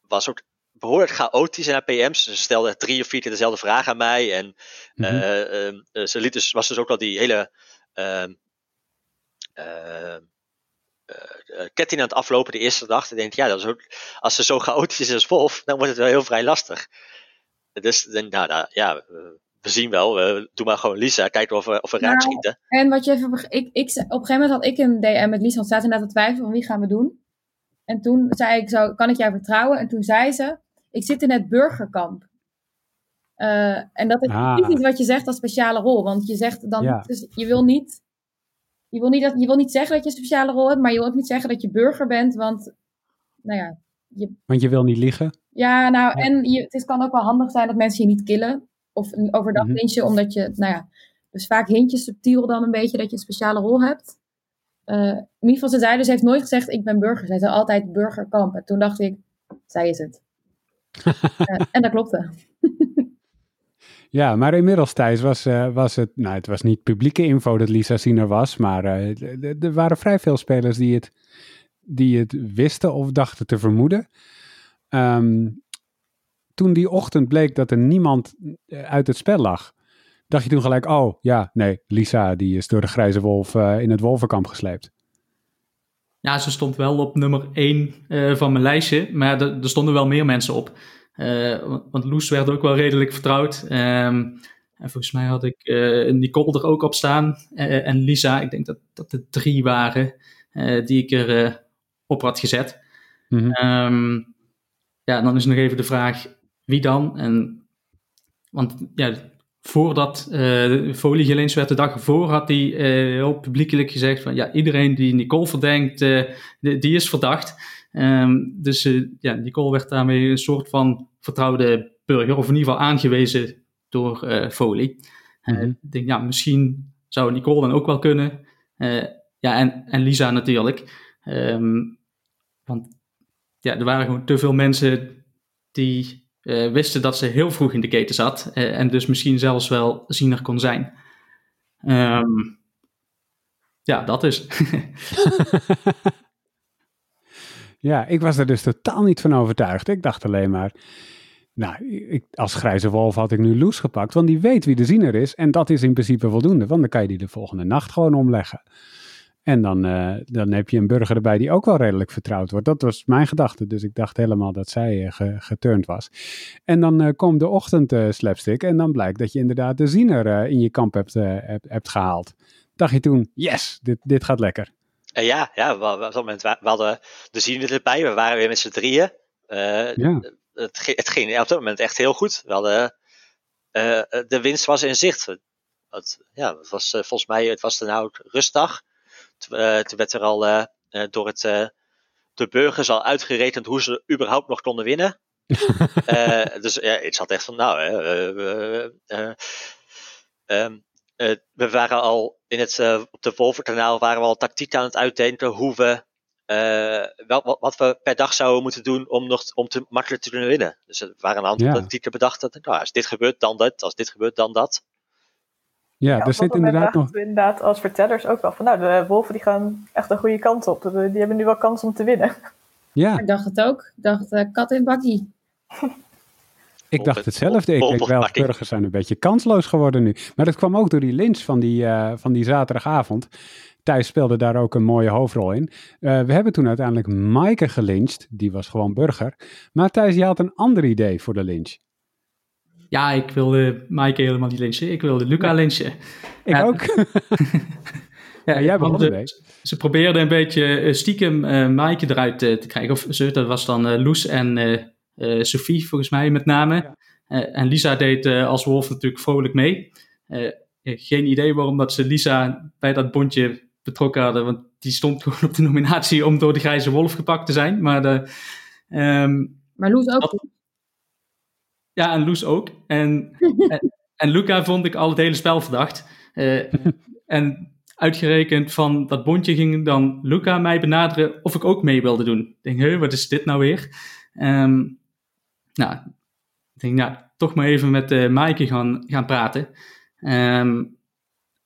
was ook behoorlijk chaotisch in haar PM's. Ze stelde drie of vier keer dezelfde vraag aan mij. En mm -hmm. ze liet dus, was dus ook al die hele ehm, ketting aan het aflopen de eerste dag. En denk ja, dat is ook, als ze zo chaotisch is als Wolf, dan wordt het wel heel vrij lastig. Dus dan, nou, nou, ja, we zien wel. We doen maar gewoon Lisa. Kijken of we, of we nou, raak schieten. En wat je even... Ik, ik, op een gegeven moment had ik een DM met Lisa. Want zaten inderdaad te twijfelen van wie gaan we doen. En toen zei ik zo, kan ik jou vertrouwen? En toen zei ze, ik zit in het burgerkamp. Uh, en dat is ah. niet wat je zegt als speciale rol. Want je zegt dan, ja. dus je wil niet... Je wil niet, dat, je wil niet zeggen dat je een speciale rol hebt, maar je wil ook niet zeggen dat je burger bent, want, nou ja. Je, want je wil niet liegen? Ja, nou, en je, het is, kan ook wel handig zijn dat mensen je niet killen. Of overdag mm -hmm. omdat je, nou ja, dus vaak hint je subtiel dan een beetje dat je een speciale rol hebt. Uh, in ieder geval, ze zei dus, heeft nooit gezegd, ik ben burger. Zij zei altijd burgerkamp. En toen dacht ik, zij is het. uh, en dat klopte. ja, maar inmiddels, Thijs, was, uh, was het, nou, het was niet publieke info dat Lisa Siener was, maar er waren vrij veel spelers die het, die het wisten of dachten te vermoeden. Um, toen die ochtend bleek dat er niemand eh, uit het spel lag, dacht je toen gelijk, oh ja, nee, Lisa die is door de grijze wolf in het wolvenkamp gesleept. Ja, ze stond wel op nummer 1 uh, van mijn lijstje, maar er stonden wel meer mensen op. Uh, want Loes werd ook wel redelijk vertrouwd. Um, en volgens mij had ik Nicole er ook op staan en Lisa. Ik denk dat dat de drie waren die ik er op had gezet. Mm -hmm. um, ja, dan is nog even de vraag, wie dan? En, want ja, voordat uh, de folie geleend werd, de dag ervoor, had hij uh, heel publiekelijk gezegd van ja, iedereen die Nicole verdenkt, uh, die, die, is verdacht. Um, dus ja, Nicole werd daarmee een soort van vertrouwde burger, of in ieder geval aangewezen door folie. Mm -hmm. ik denk, ja, misschien zou Nicole dan ook wel kunnen. ja, en, en Lisa natuurlijk. Um, want ja, er waren gewoon te veel mensen die uh, wisten dat ze heel vroeg in de keten zat uh, en dus misschien zelfs wel ziener kon zijn. Um, ja, dat is. ja, ik was er dus totaal niet van overtuigd. Ik dacht alleen maar, nou, ik, als grijze wolf had ik nu Loes gepakt, want die weet wie de ziener is en dat is in principe voldoende, want dan kan je die de volgende nacht gewoon omleggen. En dan, uh, dan heb je een burger erbij die ook wel redelijk vertrouwd wordt. Dat was mijn gedachte. Dus ik dacht helemaal dat zij ge, geturnd was. En dan uh, komt de ochtend slapstick. En dan blijkt dat je inderdaad de ziener in je kamp hebt, hebt, hebt, gehaald. Dacht je toen, yes, dit, dit gaat lekker. Ja, ja we, op dat moment we, we hadden de ziener erbij. We waren weer met z'n drieën. ja. het, het ging op dat moment echt heel goed. We hadden, de winst was in zicht. Het, ja, het was volgens mij, het was de nou rustdag. Toen werd er al door het, de burgers al uitgerekend hoe ze überhaupt nog konden winnen. dus ja, ik zat echt van, nou, um, we waren al in het, op de Wolvenkanaal waren we al tactiek aan het uitdenken hoe we, wel, wat we per dag zouden moeten doen om, nog, om te makkelijk te kunnen winnen. Dus er waren een aantal ja. tactieken bedacht. Dat, nou, als dit gebeurt, dan dat. Als dit gebeurt, dan dat. Ja, ja er zit inderdaad nog... inderdaad als vertellers ook wel van, nou, de wolven die gaan echt een goede kant op. Die hebben nu wel kans om te winnen. Ja. Ik dacht het ook. Ik dacht, uh, kat in bakkie. Ik dacht hetzelfde. Ik denk wel, burgers zijn een beetje kansloos geworden nu. Maar dat kwam ook door die lynch van die, uh, van die zaterdagavond. Thijs speelde daar ook een mooie hoofdrol in. Uh, we hebben toen uiteindelijk Maaike gelyncht. Die was gewoon burger. Maar Thijs, je had een ander idee voor de lynch. Ja, ik wilde Maaike helemaal niet lynchen. Ik wilde Luca lynchen. Ik ja, ook. ja, jij begon ermee. Ze probeerden een beetje stiekem uh, Maaike eruit uh, te krijgen. Of ze, dat was dan uh, Loes en Sophie volgens mij met name. en Lisa deed als wolf natuurlijk vrolijk mee. geen idee waarom dat ze Lisa bij dat bondje betrokken hadden, want die stond gewoon op de nominatie om door de grijze wolf gepakt te zijn. Maar, de, um, maar Loes ook. ja, en Loes ook. En, en, en, Luca vond ik al het hele spel verdacht. Uh, en uitgerekend van dat bondje ging dan Luca mij benaderen of ik ook mee wilde doen. Ik denk, hé, wat is dit nou weer? Um, nou, ik denk, nou, toch maar even met uh, Maaike gaan, gaan praten. Um,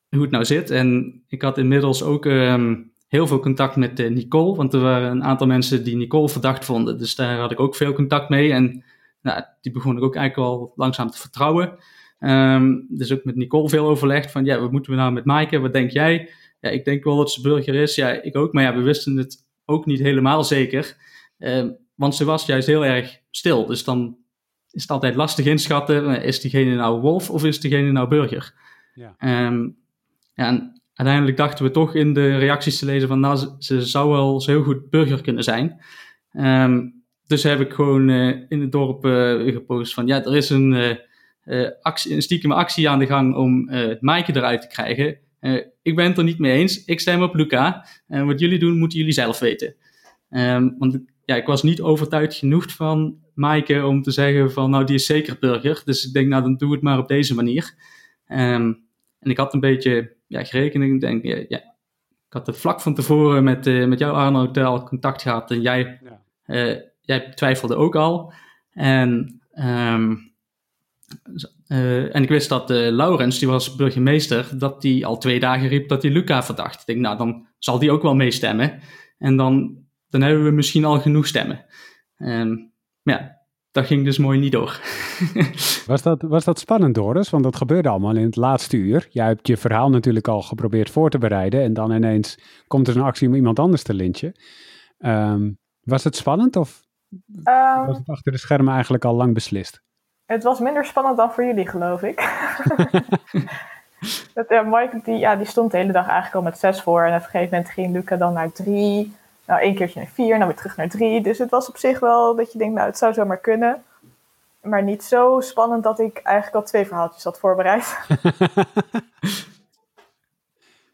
hoe het nou zit. En ik had inmiddels ook um, heel veel contact met uh, Nicole, want er waren een aantal mensen die Nicole verdacht vonden. Dus daar had ik ook veel contact mee. En nou, die begon ik ook eigenlijk al langzaam te vertrouwen. Um, dus ook met Nicole veel overlegd van, ja, wat moeten we nou met Maaike? Wat denk jij? Ja, ik denk wel dat ze burger is. Ja, ik ook. Maar ja, we wisten het ook niet helemaal zeker. Um, want ze was juist heel erg stil. Dus dan is het altijd lastig inschatten. Is diegene nou wolf of is diegene nou burger? Ja. Um, ja, en uiteindelijk dachten we toch in de reacties te lezen van, nou, ze, zou wel zo heel goed burger kunnen zijn. Um, dus heb ik gewoon uh, in het dorp uh, gepost van, ja, er is een, uh, actie, een stiekem actie aan de gang om het Maaike eruit te krijgen. ik ben het er niet mee eens. Ik stem op Luca. En wat jullie doen, moeten jullie zelf weten. Um, want ja, ik was niet overtuigd genoeg van Maaike om te zeggen van, nou, die is zeker burger. Dus ik denk, nou, dan doe het maar op deze manier. Um, en ik had een beetje ja, gerekend. Ik denk, ja, ja, ik had vlak van tevoren met, uh, met jou, Arno, al contact gehad. En jij, ja. uh, jij twijfelde ook al. En, um, uh, en ik wist dat Laurens, die was burgemeester, dat die al twee dagen riep dat hij Luca verdacht. Ik denk, nou, dan zal die ook wel meestemmen. En dan, dan hebben we misschien al genoeg stemmen. Um, ja, dat ging dus mooi niet door. was, dat, was dat spannend, Doris? Want dat gebeurde allemaal in het laatste uur. Jij hebt je verhaal natuurlijk al geprobeerd voor te bereiden. En dan ineens komt er een actie om iemand anders te lynchen. Um, was het spannend of um, was het achter de schermen eigenlijk al lang beslist? Het was minder spannend dan voor jullie, geloof ik. dat, uh, Mike die, ja, die stond de hele dag eigenlijk al met zes voor. En op een gegeven moment ging Luca dan naar drie. Nou, één keertje naar vier, nou weer terug naar drie. Dus het was op zich wel dat je denkt, nou, het zou zomaar kunnen. Maar niet zo spannend dat ik eigenlijk al twee verhaaltjes had voorbereid.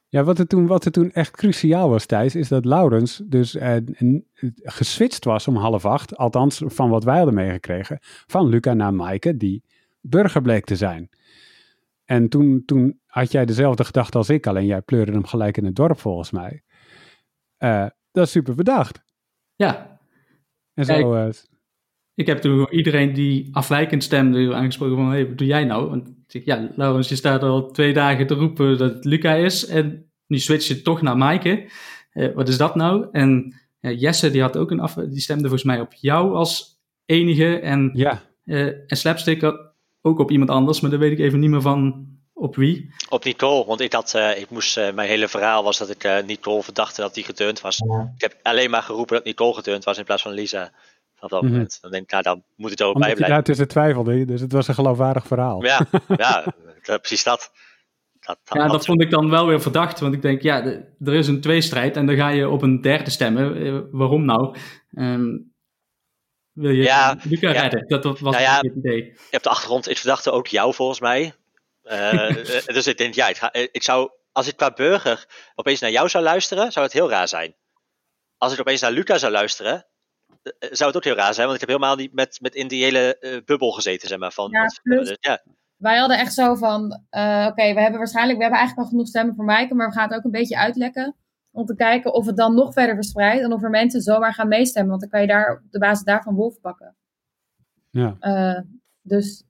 ja, wat er, toen, wat er toen echt cruciaal was, Thijs, is dat Laurens dus eh, geswitcht was om half acht. Althans, van wat wij hadden meegekregen. Van Luca naar Maaike, die burger bleek te zijn. En toen, toen had jij dezelfde gedachte als ik, alleen jij pleurde hem gelijk in het dorp volgens mij. Uh, dat is super bedacht. Ja. En zo... ik, uh, ik heb toen iedereen die afwijkend stemde aangesproken van, hey, wat doe jij nou? Want ik ja, Laurens, je staat al twee dagen te roepen dat het Luca is en nu switch je toch naar Maaike. Uh, wat is dat nou? En uh, Jesse, die had ook een af, die stemde volgens mij op jou als enige en, ja. en Slapstick ook op iemand anders, maar daar weet ik even niet meer van op wie? Op Nicole, want ik, had, uh, ik moest, uh, mijn hele verhaal was dat ik uh, Nicole verdachte dat die geturnd was. Ik heb alleen maar geroepen dat Nicole geturnd was in plaats van Lisa. Op dat mm -hmm. moment. Dan denk ik, nou dan moet het ook bij blijven. Omdat tussen twijfelde, dus het was een geloofwaardig verhaal. Ja, ja precies dat. dat, dat ja, dat vond ik dan wel weer verdacht, want ik denk, ja, er is een tweestrijd en dan ga je op een derde stemmen. waarom nou? Um, wil je ja, Luca ja, redden? Dat was nou ja, het idee. Je hebt de achtergrond, ik verdachte ook jou volgens mij. Uh, dus ik denk, ja, ik, ga, ik, zou, als ik qua burger opeens naar jou zou luisteren, zou het heel raar zijn. Als ik opeens naar Luca zou luisteren, zou het ook heel raar zijn, want ik heb helemaal niet met, met in die hele uh, bubbel gezeten, zeg maar. Van, ja, plus, dus, ja. Wij hadden echt zo van, uh, oké, we hebben waarschijnlijk, we hebben eigenlijk al genoeg stemmen voor Maaike, maar we gaan het ook een beetje uitlekken. Om te kijken of het dan nog verder verspreidt en of er mensen zomaar gaan meestemmen. Want dan kan je daar op de basis daarvan wolf pakken. Ja. dus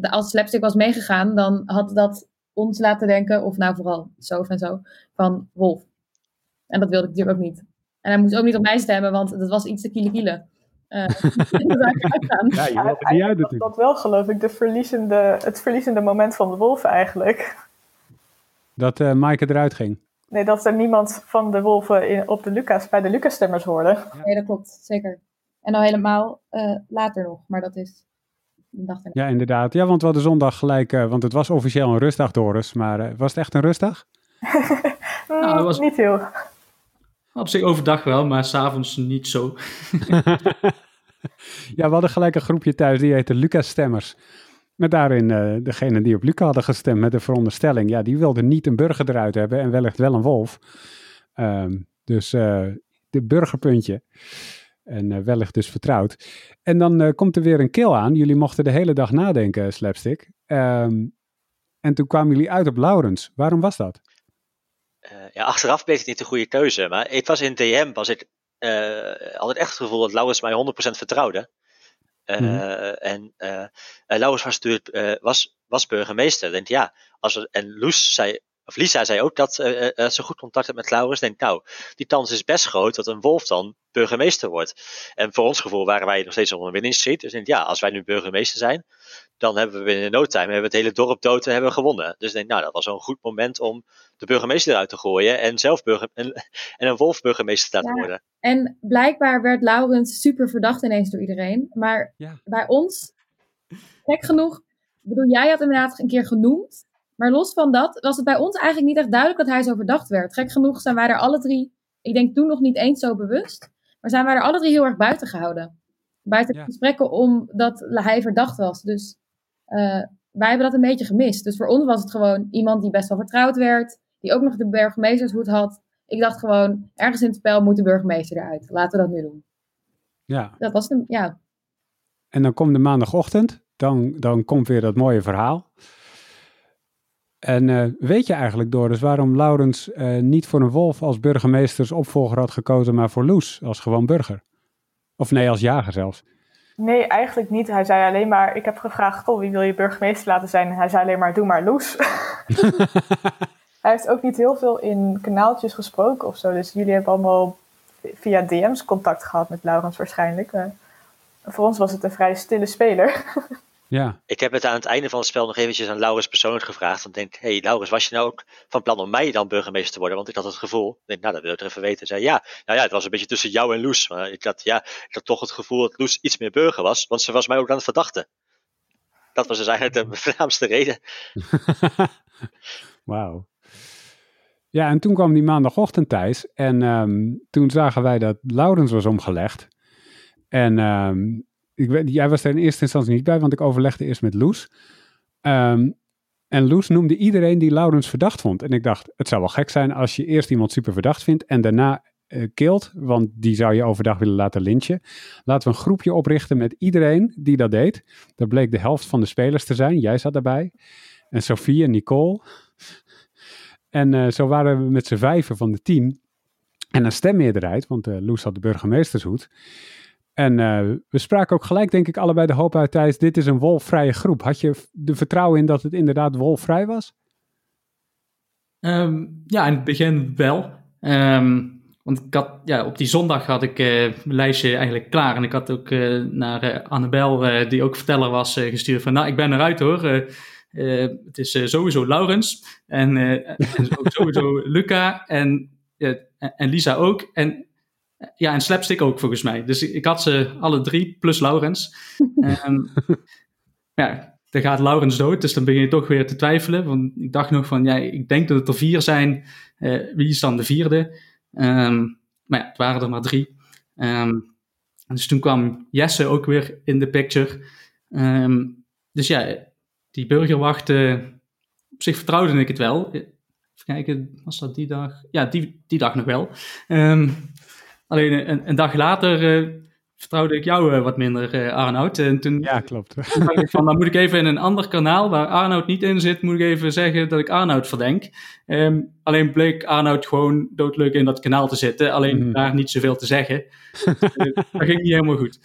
als Slapstick was meegegaan, dan had dat ons laten denken, of nou vooral zo en zo, van Wolf. En dat wilde ik natuurlijk ook niet. En hij moest ook niet op mij stemmen, want dat was iets te kiele kiele. Uh, ja, je had het niet uit natuurlijk. Dat wel geloof ik de verliezende, het verliezende moment van de wolven eigenlijk. Dat uh, Maaike eruit ging. Nee, dat er niemand van de wolven in, op de Lucas, bij de Lucas-stemmers hoorde. Ja. Nee, dat klopt, zeker. En al helemaal uh, later nog, maar dat is ja, inderdaad. Ja, want we hadden zondag gelijk, uh, want het was officieel een rustdag, Doris. Maar uh, was het echt een rustdag? nou, was... Niet heel. Op zich overdag wel, maar s'avonds niet zo. ja, we hadden gelijk een groepje thuis, die heette Lucas Stemmers. Met daarin uh, degene die op Luca hadden gestemd met de veronderstelling. Ja, die wilde niet een burger eruit hebben en wellicht wel een wolf. Ehm, dus uh, de burgerpuntje. En uh, wellicht dus vertrouwd. En dan komt er weer een kill aan. Jullie mochten de hele dag nadenken, Slapstick. Um, en toen kwamen jullie uit op Laurens. Waarom was dat? ja, achteraf bleek het niet de goede keuze. Maar het was in DM, was het altijd echt het gevoel dat Laurens mij 100% vertrouwde. Mhm. En Laurens was natuurlijk was, was burgemeester. Ja, als en Loes zei of Lisa zei ook dat uh, uh, ze goed contact heeft met Laurens. Denk, nou, die kans is best groot dat een wolf dan burgemeester wordt. En voor ons gevoel waren wij nog steeds op een winning street. Dus denk, ja, als wij nu burgemeester zijn, dan hebben we binnen no time hebben we het hele dorp dood en hebben we gewonnen. Dus denk, nou, dat was een goed moment om de burgemeester eruit te gooien en zelf burger, en, en een wolf burgemeester te laten worden. En blijkbaar werd Laurens super verdacht ineens door iedereen. Maar bij ons, gek genoeg, bedoel, jij had inderdaad een keer genoemd maar los van dat was het bij ons eigenlijk niet echt duidelijk dat hij zo verdacht werd. Gek genoeg zijn wij er alle drie, ik denk toen nog niet eens zo bewust, maar zijn wij er alle drie heel erg buiten gehouden. Buiten ja. gesprekken omdat hij verdacht was. Dus uh, wij hebben dat een beetje gemist. Dus voor ons was het gewoon iemand die best wel vertrouwd werd, die ook nog de burgemeestershoed had. Ik dacht gewoon, ergens in het spel moet de burgemeester eruit. Laten we dat nu doen. Ja. Dat was de, ja. En dan komt de maandagochtend, dan, dan komt weer dat mooie verhaal. En uh, weet je eigenlijk, Doris, waarom Laurens uh, niet voor een wolf als burgemeesters opvolger had gekozen, maar voor Loes als gewoon burger? Of nee, als jager zelfs? Nee, eigenlijk niet. Hij zei alleen maar, ik heb gevraagd, goh, wie wil je burgemeester laten zijn? En hij zei alleen maar, doe maar Loes. hij heeft ook niet heel veel in kanaaltjes gesproken of zo. Dus jullie hebben allemaal via DM's contact gehad met Laurens waarschijnlijk. Voor ons was het een vrij stille speler. Ja. Ik heb het aan het einde van het spel nog eventjes aan Laurens persoonlijk gevraagd. Dan denk hey Laurens, was je nou ook van plan om mij dan burgemeester te worden? Want ik had het gevoel, ik denk, nou dat wil ik er even weten. Zei ja, nou ja, het was een beetje tussen jou en Loes. Maar ik had, ja, ik had toch het gevoel dat Loes iets meer burger was, want ze was mij ook aan het verdachten. Dat was dus eigenlijk de voornaamste reden. Wauw. Ja, en toen kwam die maandagochtend Thijs. En um, toen zagen wij dat Laurens was omgelegd. En um, ik weet, jij was er in eerste instantie niet bij, want ik overlegde eerst met Loes. Ehm, en Loes noemde iedereen die Laurens verdacht vond. En ik dacht, het zou wel gek zijn als je eerst iemand super verdacht vindt en daarna uh, kilt, want die zou je overdag willen laten lynchen. Laten we een groepje oprichten met iedereen die dat deed. Dat bleek de helft van de spelers te zijn. Jij zat daarbij. En Sofie en Nicole. En uh, zo waren we met z'n vijven van de tien. En een stemmeerderheid, want uh, Loes had de burgemeestershoed. En uh, we spraken ook gelijk, denk ik, allebei de hoop uit Thijs. Dit is een wolfvrije groep. Had je de vertrouwen in dat het inderdaad wolfvrij was? Um, ja, in het begin wel. Um, want ik had, ja, op die zondag had ik uh, mijn lijstje eigenlijk klaar. En ik had ook uh, naar Annabel, die ook verteller was, gestuurd van... Nou, ik ben eruit hoor. het is sowieso Laurens. En, en sowieso Luca. En, en Lisa ook. En ja, en Slapstick ook volgens mij. Dus ik had ze alle drie, plus Laurens. um, ja, dan gaat Laurens dood, dus dan begin je toch weer te twijfelen. Want ik dacht nog van, ja, ik denk dat het er vier zijn. Uh, wie is dan de vierde? Um, maar ja, het waren er maar drie. Um, dus toen kwam Jesse ook weer in de picture. dus ja, die burgerwacht, uh, op zich vertrouwde ik het wel. Even kijken, was dat die dag? Ja, die, die dag nog wel. Um, Alleen een, een dag later uh, vertrouwde ik jou uh, wat minder, Arnoud. En toen, ja, klopt. Toen dacht ik van, dan moet ik even in een ander kanaal waar Arnoud niet in zit, moet ik even zeggen dat ik Arnoud verdenk. Um, alleen bleek Arnoud gewoon doodleuk in dat kanaal te zitten, alleen mm. daar niet zoveel te zeggen. dat ging niet helemaal goed.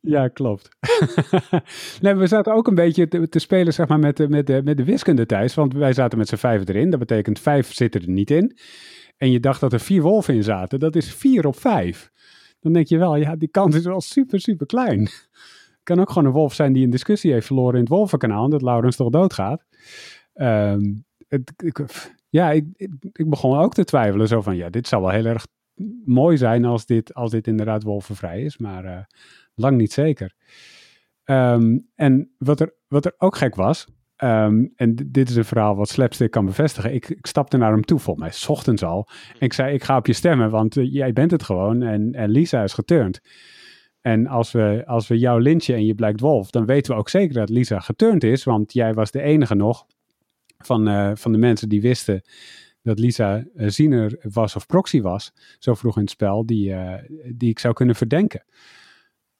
Ja, klopt. nee, we zaten ook een beetje te, te spelen zeg maar, met, met, de, met de wiskunde thuis. Want wij zaten met z'n vijf erin. Dat betekent vijf zitten er niet in en je dacht dat er vier wolven in zaten, dat is vier op vijf. Dan denk je wel, ja, die kans is wel super, super klein. Het kan ook gewoon een wolf zijn die een discussie heeft verloren in het wolvenkanaal, en dat Laurens toch doodgaat. Um, het, ik, ja, ik, ik, begon ook te twijfelen, zo van, ja, dit zou wel heel erg mooi zijn als dit, als dit inderdaad wolvenvrij is, maar uh, lang niet zeker. Um, en wat er, wat er ook gek was, Um, en dit is een verhaal wat Slapstick kan bevestigen. Ik, ik, stapte naar hem toe, volgens mij, s ochtends al. Ik zei, ik ga op je stemmen, want uh, jij bent het gewoon. En, Lisa is geturnd. En als we, als we jou lynchen en je blijkt wolf, dan weten we ook zeker dat Lisa geturnd is. Want jij was de enige nog van, uh, van de mensen die wisten dat Lisa uh, ziener was of proxy was. Zo vroeg in het spel, die, die ik zou kunnen verdenken.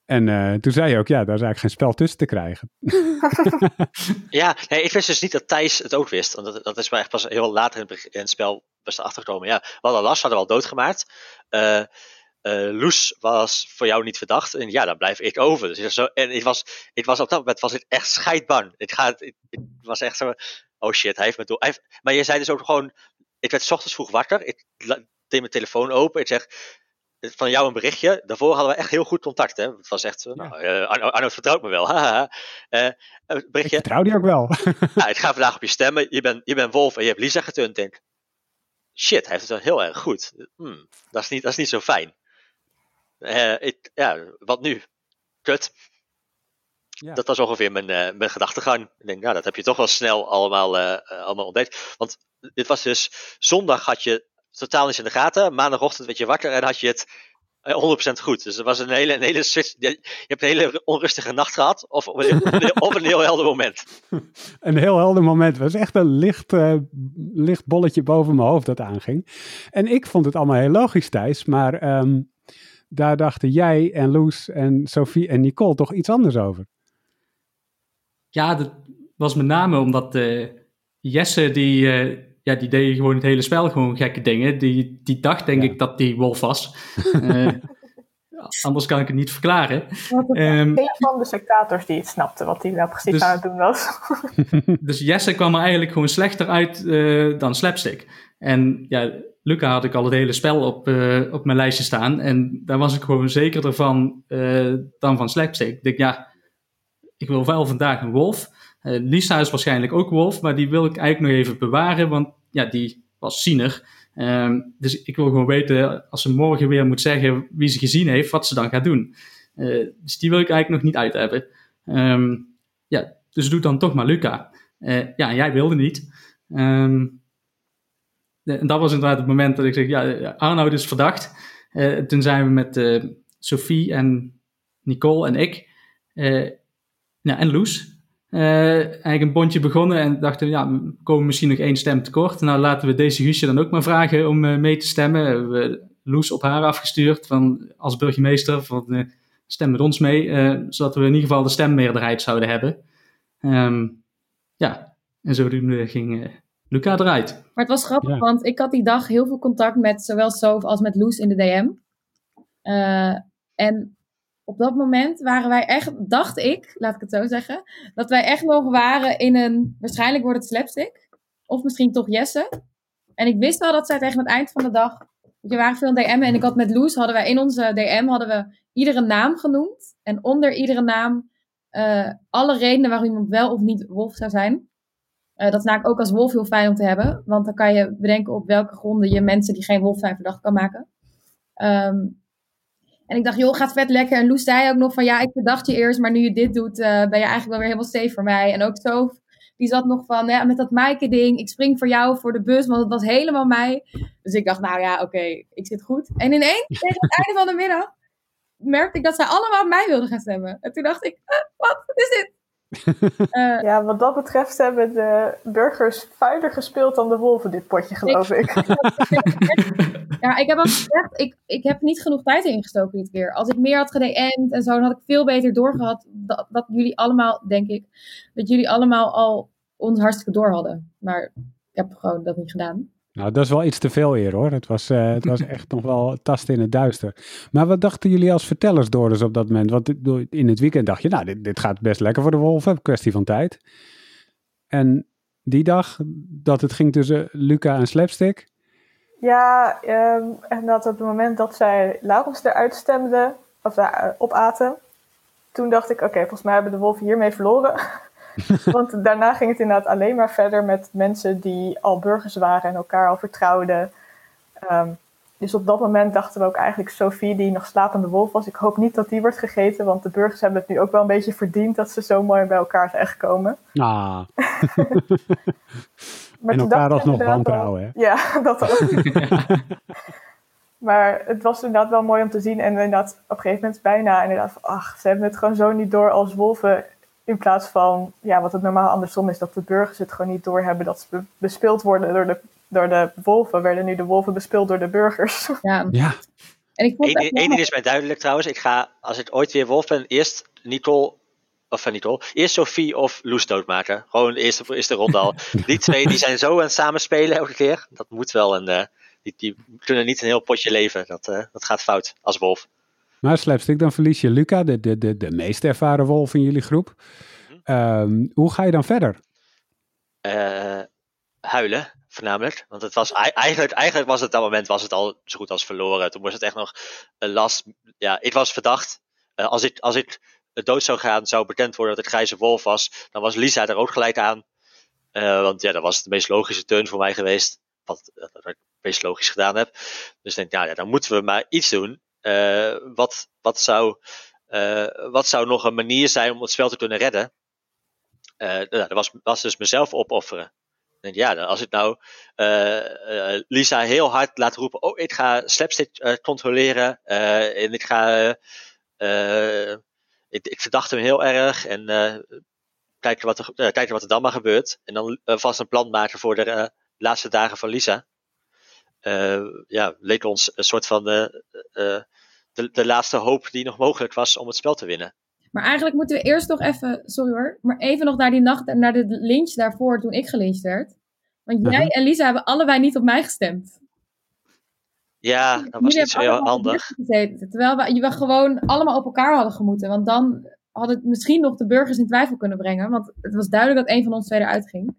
En toen zei je ook, ja, daar is eigenlijk geen spel tussen te krijgen. ja, nee, ik wist dus niet dat Thijs het ook wist. Want dat, dat is mij echt pas heel later in het, in het spel best achtergekomen. Ja, we hadden hadden we al doodgemaakt. Uh, uh, Loes was voor jou niet verdacht. En ja, dan blijf ik over. Dus ik zo, en ik was, ik was op dat moment was ik echt scheidbang. Het, gaat, het, was echt zo, oh shit, hij heeft me door. Maar je zei dus ook gewoon, ik werd s ochtends vroeg wakker. Ik deed mijn telefoon open. Ik zeg, van jou een berichtje. Daarvoor hadden we echt heel goed contact. Hè? Het was echt, ja. nou, uh, Arno, Arno, vertrouwt me wel. uh, berichtje. Ik vertrouw die ook wel. nou, ik ga vandaag op je stemmen. Je bent, je bent Wolf en je hebt Lisa geturnd. Denk, shit, hij heeft het wel heel erg goed. Hmm, dat, is niet, dat is niet zo fijn. Uh, ik, ja, wat nu? Kut. Ja. Dat was ongeveer mijn, uh, mijn gedachtegang. Ik denk, nou, dat heb je toch wel snel allemaal, uh, allemaal ontdekt. Want dit was dus, zondag had je totaal niet in de gaten. Maandagochtend werd je wakker en had je het 100% goed. Dus het was een hele, een hele switch. Je hebt een hele onrustige nacht gehad. Of, of, een, of een heel helder moment. Een heel helder moment. Het was echt een licht, uh, licht bolletje boven mijn hoofd dat aanging. En ik vond het allemaal heel logisch, Thijs. Maar um, daar dachten jij en Loes en Sophie en Nicole toch iets anders over. Ja, dat was met name omdat uh, Jesse, die, uh, ja, die deed gewoon het hele spel gewoon gekke dingen. Die, die dacht denk ja. ik dat die wolf was. uh, anders kan ik het niet verklaren. Um, een van de spectators die het snapte wat hij nou precies dus, aan het doen was. dus Jesse kwam er eigenlijk gewoon slechter uit dan Slapstick. En ja, Luca had ik al het hele spel op, uh, op mijn lijstje staan. En daar was ik gewoon zekerder van uh, dan van Slapstick. Ik denk, ja, ik wil wel vandaag een wolf. Uh, Lisa is waarschijnlijk ook wolf, maar die wil ik eigenlijk nog even bewaren, want ja, die was ziener. Um, dus ik wil gewoon weten, als ze morgen weer moet zeggen wie ze gezien heeft, wat ze dan gaat doen. dus die wil ik eigenlijk nog niet uit hebben. Um, ja, dus doe dan toch maar Luca. ja, jij wilde niet. Um, en dat was inderdaad het moment dat ik zeg, ja, Arnoud is verdacht. Toen zijn we met Sophie en Nicole en ik ja, en Loes eigenlijk een bondje begonnen en dachten, ja, we komen misschien nog één stem tekort. Nou, laten we deze Guusje dan ook maar vragen om mee te stemmen. We Loes op haar afgestuurd van, als burgemeester van stem met ons mee, zodat we in ieder geval de stemmeerderheid zouden hebben. Um, ja, en zodoende ging Luca eruit. Maar het was grappig, ja. want ik had die dag heel veel contact met zowel Sof als met Loes in de DM. Uh, en op dat moment waren wij echt, dacht ik, laat ik het zo zeggen, dat wij echt nog waren in een, waarschijnlijk wordt het slapstick, of misschien toch Jesse. En ik wist wel dat zij tegen het eind van de dag, je waren veel DM'en en ik had met Loes, hadden wij in onze DM, hadden we iedere naam genoemd. En onder iedere naam uh, alle redenen waarom iemand wel of niet wolf zou zijn. Uh, dat is namelijk ook als wolf heel fijn om te hebben. Want dan kan je bedenken op welke gronden je mensen die geen wolf zijn verdacht kan maken. Um, en ik dacht, joh, gaat vet lekker. En Loes zei ook nog van, ja, ik verdacht je eerst, maar nu je dit doet, uh, ben je eigenlijk wel weer helemaal safe voor mij. En ook zo, die zat nog van, ja, met dat Maaike ding, ik spring voor jou voor de bus, want het was helemaal mij. Dus ik dacht, nou ja, oké, ik zit goed. En ineens, tegen het einde van de middag, merkte ik dat zij allemaal mij wilden gaan stemmen. En toen dacht ik, wat is dit? Uh, ja, wat dat betreft hebben de burgers vuiler gespeeld dan de wolven dit potje, geloof ik. ik. ja, ik heb ook gezegd, ik, ik heb niet genoeg tijd ingestoken dit keer. Als ik meer had gedM'd en zo, dan had ik veel beter doorgehad dat, dat jullie allemaal, denk ik, dat jullie allemaal al ons hartstikke door hadden. Maar ik heb gewoon dat niet gedaan. Nou, dat is wel iets te veel eer hoor. Het was, uh, het was echt nog wel tasten in het duister. Maar wat dachten jullie als vertellers door dus op dat moment? Want in het weekend dacht je, nou, dit, dit gaat best lekker voor de Wolven, kwestie van tijd. En die dag dat het ging tussen Luca en Slapstick? Ja, um, en dat op het moment dat zij Laurens eruit stemde, of uh, opaten, toen dacht ik, oké, okay, volgens mij hebben de wolven hiermee verloren. Want daarna ging het inderdaad alleen maar verder met mensen die al burgers waren en elkaar al vertrouwden. Um, dus op dat moment dachten we ook eigenlijk Sophie, die nog slapende wolf was. Ik hoop niet dat die wordt gegeten, want de burgers hebben het nu ook wel een beetje verdiend dat ze zo mooi bij elkaar zijn gekomen. Ah. maar en elkaar alsnog wantrouwen, hè? Ja, dat ook. Maar het was inderdaad wel mooi om te zien. En inderdaad, op een gegeven moment bijna inderdaad van, ach, ze hebben het gewoon zo niet door als wolven. In plaats van, ja, wat het normaal andersom is, dat de burgers het gewoon niet doorhebben dat ze bespeeld worden door de, door de wolven. Werden nu de wolven bespeeld door de burgers. Ja. ja. En ik vond Eén wel- ding is mij duidelijk trouwens. Ik ga, als het ooit weer wolf ben, eerst Nicole, of van Nicole, eerst Sophie of Loes doodmaken. Gewoon de eerste, eerste ronde al. Die twee die zijn zo aan het samenspelen elke keer. Dat moet wel een, eh, die, die kunnen niet een heel potje leven. Dat, eh, dat gaat fout als wolf. Maar Slapstick, dan verlies je Luca, de, de, de, de meest ervaren wolf in jullie groep. Ehm, hoe ga je dan verder? eh, huilen, voornamelijk. Want het was ei- eigenlijk, eigenlijk was het dat moment was het al zo goed als verloren. Toen was het echt nog een last. Ja, ik was verdacht. Eh, als, ik, als ik dood zou gaan, zou bekend worden dat het grijze wolf was. Dan was Lisa er ook gelijk aan. Eh, want ja, dat was de meest logische turn voor mij geweest. Wat, wat ik het meest logisch gedaan heb. Dus ik denk, ja, ja, dan moeten we maar iets doen. Eh, wat, wat, zou, eh, wat zou nog een manier zijn om het spel te kunnen redden? Eh, nou, dat was, was dus mezelf opofferen. Ja, als ik nou Lisa heel hard laat roepen: Oh, ik ga slapstick controleren. en ik ga. ik, ik verdacht hem heel erg. En kijken, wat er, kijken wat er dan maar gebeurt. En dan vast een plan maken voor de laatste dagen van Lisa. Eh, ja, leek ons een soort van. eh, eh, de, de laatste hoop die nog mogelijk was om het spel te winnen. Maar eigenlijk moeten we eerst nog even, sorry hoor, maar even nog naar die nacht, naar de lynch daarvoor toen ik gelyncht werd. Want jij Mhm. en Lisa hebben allebei niet op mij gestemd. Ja, dat was niet zo heel handig. gezeten, terwijl we, we gewoon allemaal op elkaar hadden gemoeten. Want dan had het misschien nog de burgers in twijfel kunnen brengen. Want het was duidelijk dat een van ons twee eruit ging.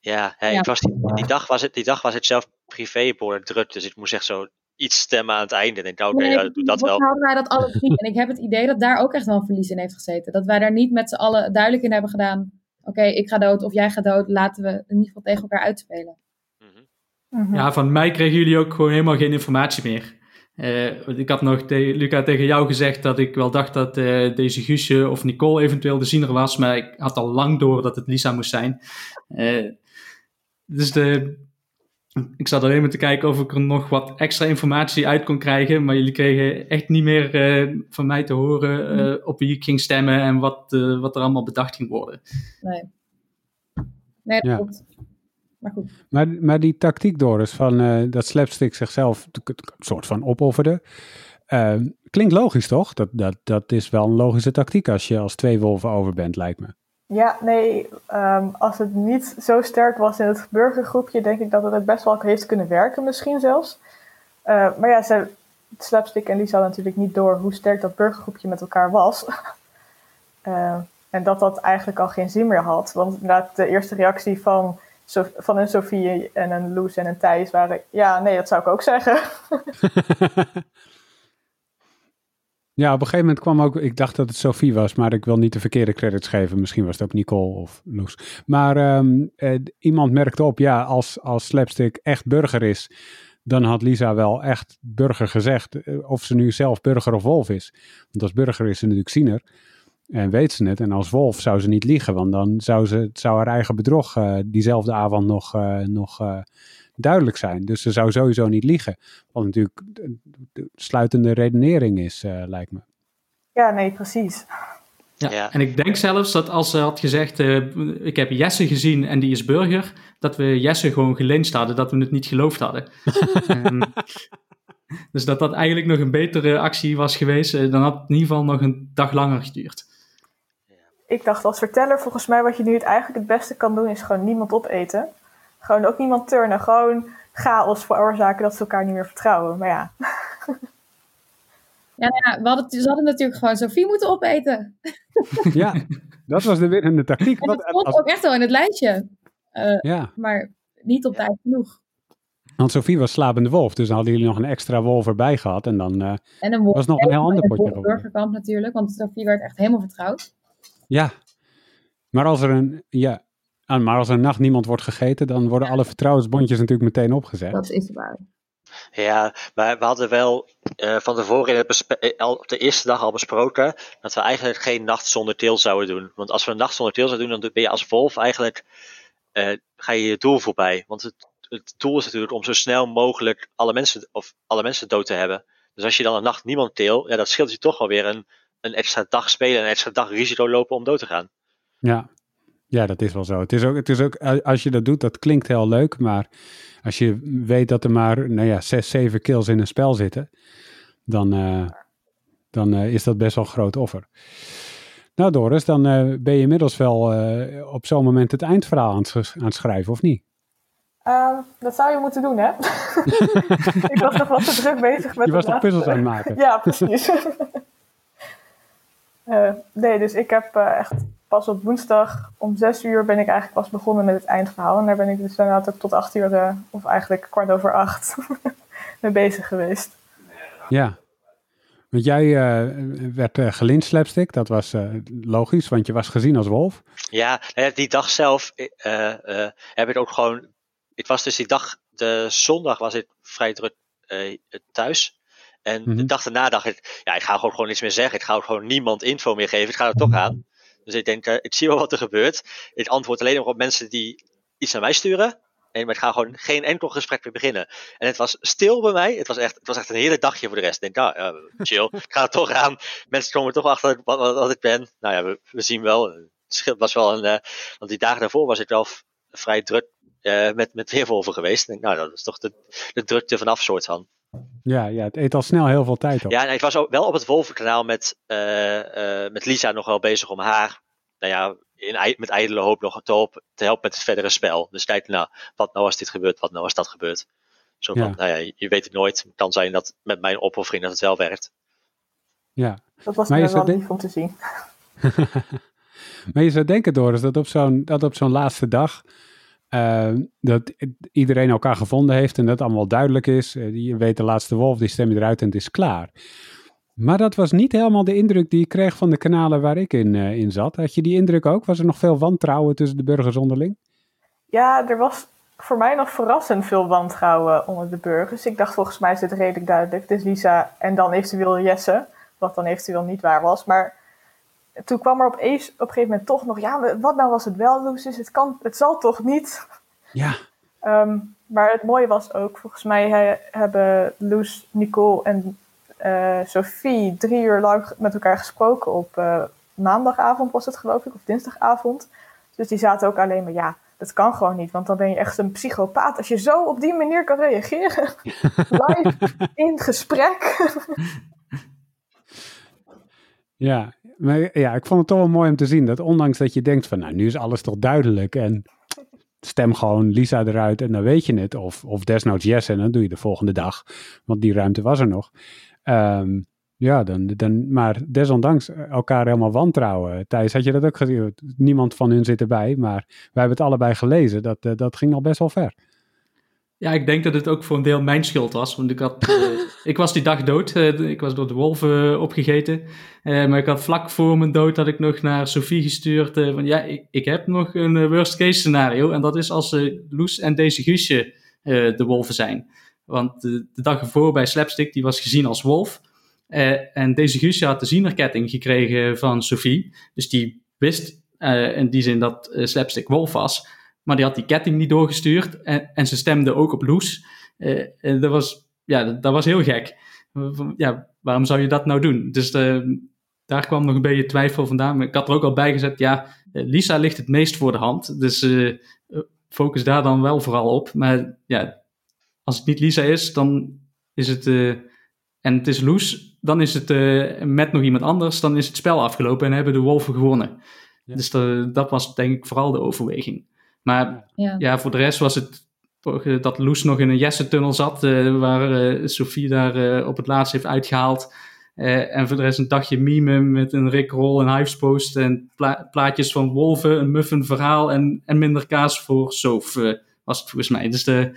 Ja, Ja. Ik was die, die, dag was het, die dag was het zelf privé behoorlijk druk. Dus ik moest echt zo iets stemmen aan het einde. Ik denk, nou, oké, Nee, ja, doe dat wel. hadden wij dat alle drie. en ik heb het idee dat daar ook echt wel een verlies in heeft gezeten. Dat wij daar niet met z'n allen duidelijk in hebben gedaan. Oké, ik ga dood of jij gaat dood. Laten we in ieder geval tegen elkaar uitspelen. Mhm. Mhm. Ja, van mij kregen jullie ook gewoon helemaal geen informatie meer. Eh, ik had nog, te- Luca, tegen jou gezegd dat ik wel dacht dat eh, deze Guusje of Nicole eventueel de ziener was, maar ik had al lang door dat het Lisa moest zijn. Eh, dus de, ik zat alleen maar te kijken of ik er nog wat extra informatie uit kon krijgen, maar jullie kregen echt niet meer eh, van mij te horen eh, op wie ik ging stemmen en wat, eh, wat er allemaal bedacht ging worden. Nee. Nee, dat Ja. klopt. Maar goed. Maar, maar die tactiek, Doris, van eh, dat Slapstick zichzelf een soort van opofferde, klinkt logisch toch? Dat, dat, dat is wel een logische tactiek als je als twee wolven over bent, lijkt me. Ja, nee, ehm, als het niet zo sterk was in het burgergroepje, denk ik dat het best wel heeft kunnen werken, misschien zelfs. Eh, maar ja, ze, Slapstick en Lisa natuurlijk niet door hoe sterk dat burgergroepje met elkaar was. Eh, en dat dat eigenlijk al geen zin meer had. Want inderdaad, de eerste reactie van, van een Sofie en een Loes en een Thijs waren... Ja, nee, dat zou ik ook zeggen. Ja, op een gegeven moment kwam ook, ik dacht dat het Sophie was, maar ik wil niet de verkeerde credits geven. Misschien was het ook Nicole of Loes. Maar ehm, eh, iemand merkte op, ja, als, als Slapstick echt burger is, dan had Lisa wel echt burger gezegd. eh, Of ze nu zelf burger of wolf is. Want als burger is ze natuurlijk ziener. En weet ze het. En als wolf zou ze niet liegen, want dan zou, ze, zou haar eigen bedrog eh, diezelfde avond nog, nog duidelijk zijn. Dus ze zou sowieso niet liegen. Wat natuurlijk de, de sluitende redenering is, eh, lijkt me. Ja, nee, precies. Ja. Ja. En ik denk zelfs dat als ze had gezegd, eh, ik heb Jesse gezien en die is burger, dat we Jesse gewoon gelyncht hadden, dat we het niet geloofd hadden. Ehm, dus dat dat eigenlijk nog een betere actie was geweest, eh, dan had het in ieder geval nog een dag langer geduurd. Ik dacht als verteller, volgens mij wat je nu het eigenlijk het beste kan doen, is gewoon niemand opeten. Gewoon ook niemand turnen. Gewoon chaos veroorzaken dat ze elkaar niet meer vertrouwen. Maar ja, Ja, nou ja, we hadden, ze hadden natuurlijk gewoon Sophie moeten opeten. Ja, dat was de winnende tactiek. En Wat- dat stond als- ook echt wel in het lijstje. Eh, ja, maar niet op tijd genoeg. want Sophie was slapende wolf, dus dan hadden jullie nog een extra wolf erbij gehad. En dan, eh, En een wolf. Was nog een heel ander en potje geworden. burgerkamp natuurlijk, want Sophie werd echt helemaal vertrouwd. ja. Maar als er een, ja, ah, maar als er een nacht niemand wordt gegeten, dan worden alle vertrouwensbondjes natuurlijk meteen opgezet. Dat is waar. Ja, maar we hadden wel eh, van tevoren in het eh, al op de eerste dag al besproken dat we eigenlijk geen nacht zonder teel zouden doen. Want als we een nacht zonder teel zouden doen, dan ben je als wolf eigenlijk, eh, ga je je doel voorbij. Want het, het doel is natuurlijk om zo snel mogelijk alle mensen, of alle mensen dood te hebben. Dus als je dan een nacht niemand teel, ja, dat scheelt je toch wel weer een, een extra dag spelen, een extra dag risico lopen om dood te gaan. Ja, ja dat is wel zo. Het is, ook, het is ook, als je dat doet, dat klinkt heel leuk, maar als je weet dat er maar, nou ja, zes, zeven kills in een spel zitten, dan, uh, dan uh, is dat best wel een groot offer. Nou Doris, dan uh, ben je inmiddels wel op zo'n moment het eindverhaal aan het, aan het schrijven, of niet? Uh, dat zou je moeten doen, hè? ik was nog wat te druk bezig met... Je was nog puzzels aan het maken? ja, precies. nee, dus ik heb echt pas op woensdag om zes uur ben ik eigenlijk pas begonnen met het eindverhaal. En daar ben ik dus inderdaad ook tot acht uur, of eigenlijk kwart over acht, mee bezig geweest. Ja, want jij werd uh, gelind slapstick, dat was logisch, want je was gezien als wolf. Ja, nou die dag zelf heb ik ook gewoon ik was dus die dag, de zondag was ik vrij druk uh, thuis. En de mhm. dag daarna dacht ik, ja, ik ga gewoon, gewoon niets meer zeggen. Ik ga ook gewoon niemand info meer geven. Ik ga er toch aan. Dus ik denk, uh, ik zie wel wat er gebeurt. Ik antwoord alleen nog op mensen die iets naar mij sturen. En maar ik ga gewoon geen enkel gesprek meer beginnen. En het was stil bij mij. Het was echt, het was echt een hele dagje voor de rest. Ik denk, nou, uh, chill. ik ga er toch aan. Mensen komen toch achter wat, wat, wat ik ben. Nou ja, we, we zien wel. Het was wel een, want die dagen daarvoor was ik wel vrij druk uh, met, met Weerwolven geweest. denk, nou, dat is toch de, de drukte vanaf soort van. Ja, ja, het eet al snel heel veel tijd op. Ja, en ik was ook wel op het Wolvenkanaal met, uh, uh, met Lisa nog wel bezig om haar, nou ja, in, met ijdele hoop nog te helpen, te helpen met het verdere spel. Dus kijk, nou, wat nou als dit gebeurt, wat nou als dat gebeurt. Zo van, nou ja, je weet het nooit. Het kan zijn dat met mijn opoffering dat het wel werkt. Ja. Dat was maar wel lief om te zien. maar je zou denken, Doris, dat op zo'n, dat op zo'n laatste dag uh, dat iedereen elkaar gevonden heeft en dat allemaal duidelijk is. Je weet de laatste wolf, die stem je eruit en het is klaar. Maar dat was niet helemaal de indruk die ik kreeg van de kanalen waar ik in, uh, in zat. Had je die indruk ook? Was er nog veel wantrouwen tussen de burgers onderling? Ja, er was voor mij nog verrassend veel wantrouwen onder de burgers. Ik dacht volgens mij is het redelijk duidelijk. Dus Lisa en dan eventueel Jesse, wat dan eventueel niet waar was. Maar toen kwam er op, op een gegeven moment toch nog, ja, wat nou was het wel? Dus het, kan, het zal toch niet? Ja. Um, maar het mooie was ook, volgens mij he, hebben Loes, Nicole en uh, Sophie drie uur lang met elkaar gesproken op uh, maandagavond was het geloof ik, of dinsdagavond. Dus die zaten ook alleen maar, ja, dat kan gewoon niet, want dan ben je echt een psychopaat als je zo op die manier kan reageren. Live in gesprek. ja, maar ja, ik vond het toch wel mooi om te zien dat ondanks dat je denkt van, nou, nu is alles toch duidelijk en stem gewoon Lisa eruit en dan weet je het. Of, of desnoods yes en dan doe je de volgende dag, want die ruimte was er nog. Um, ja, dan, dan, maar desondanks elkaar helemaal wantrouwen. Thijs, had je dat ook gezien? Niemand van hun zit erbij, maar wij hebben het allebei gelezen. Dat, uh, dat ging al best wel ver. Ja, ik denk dat het ook voor een deel mijn schuld was. Want ik, had, uh, ik was die dag dood. Uh, ik was door de wolven uh, opgegeten. maar ik had vlak voor mijn dood had ik nog naar Sophie gestuurd. van ja, ik, ik heb nog een worst case scenario. En dat is als Loes en deze Guusje de wolven zijn. Want de, de, dag ervoor bij Slapstick, die was gezien als wolf. en deze Guusje had de zienerketting gekregen van Sophie. Dus die wist in die zin dat Slapstick wolf was. Maar die had die ketting niet doorgestuurd. En, en ze stemde ook op Loes. Uh, en dat was, ja, dat, dat, was heel gek. Ja, waarom zou je dat nou doen? Dus uh, daar kwam nog een beetje twijfel vandaan. Maar ik had er ook al bij gezet, ja, eh, Lisa ligt het meest voor de hand. Dus focus daar dan wel vooral op. Maar ja, als het niet Lisa is, dan is het... en het is Loes, dan is het met nog iemand anders, dan is het spel afgelopen en hebben de wolven gewonnen. Ja. Dus dat was denk ik vooral de overweging. Maar ja. ja, voor de rest was het eh, dat Loes nog in een Jesse-tunnel zat, uh, waar uh, Sophie daar uh, op het laatst heeft uitgehaald. en voor de rest een dagje meme met een Rickroll en Hives post en pla plaatjes van wolven, een muffin verhaal en, en minder kaas voor Sof was het volgens mij. Dus de...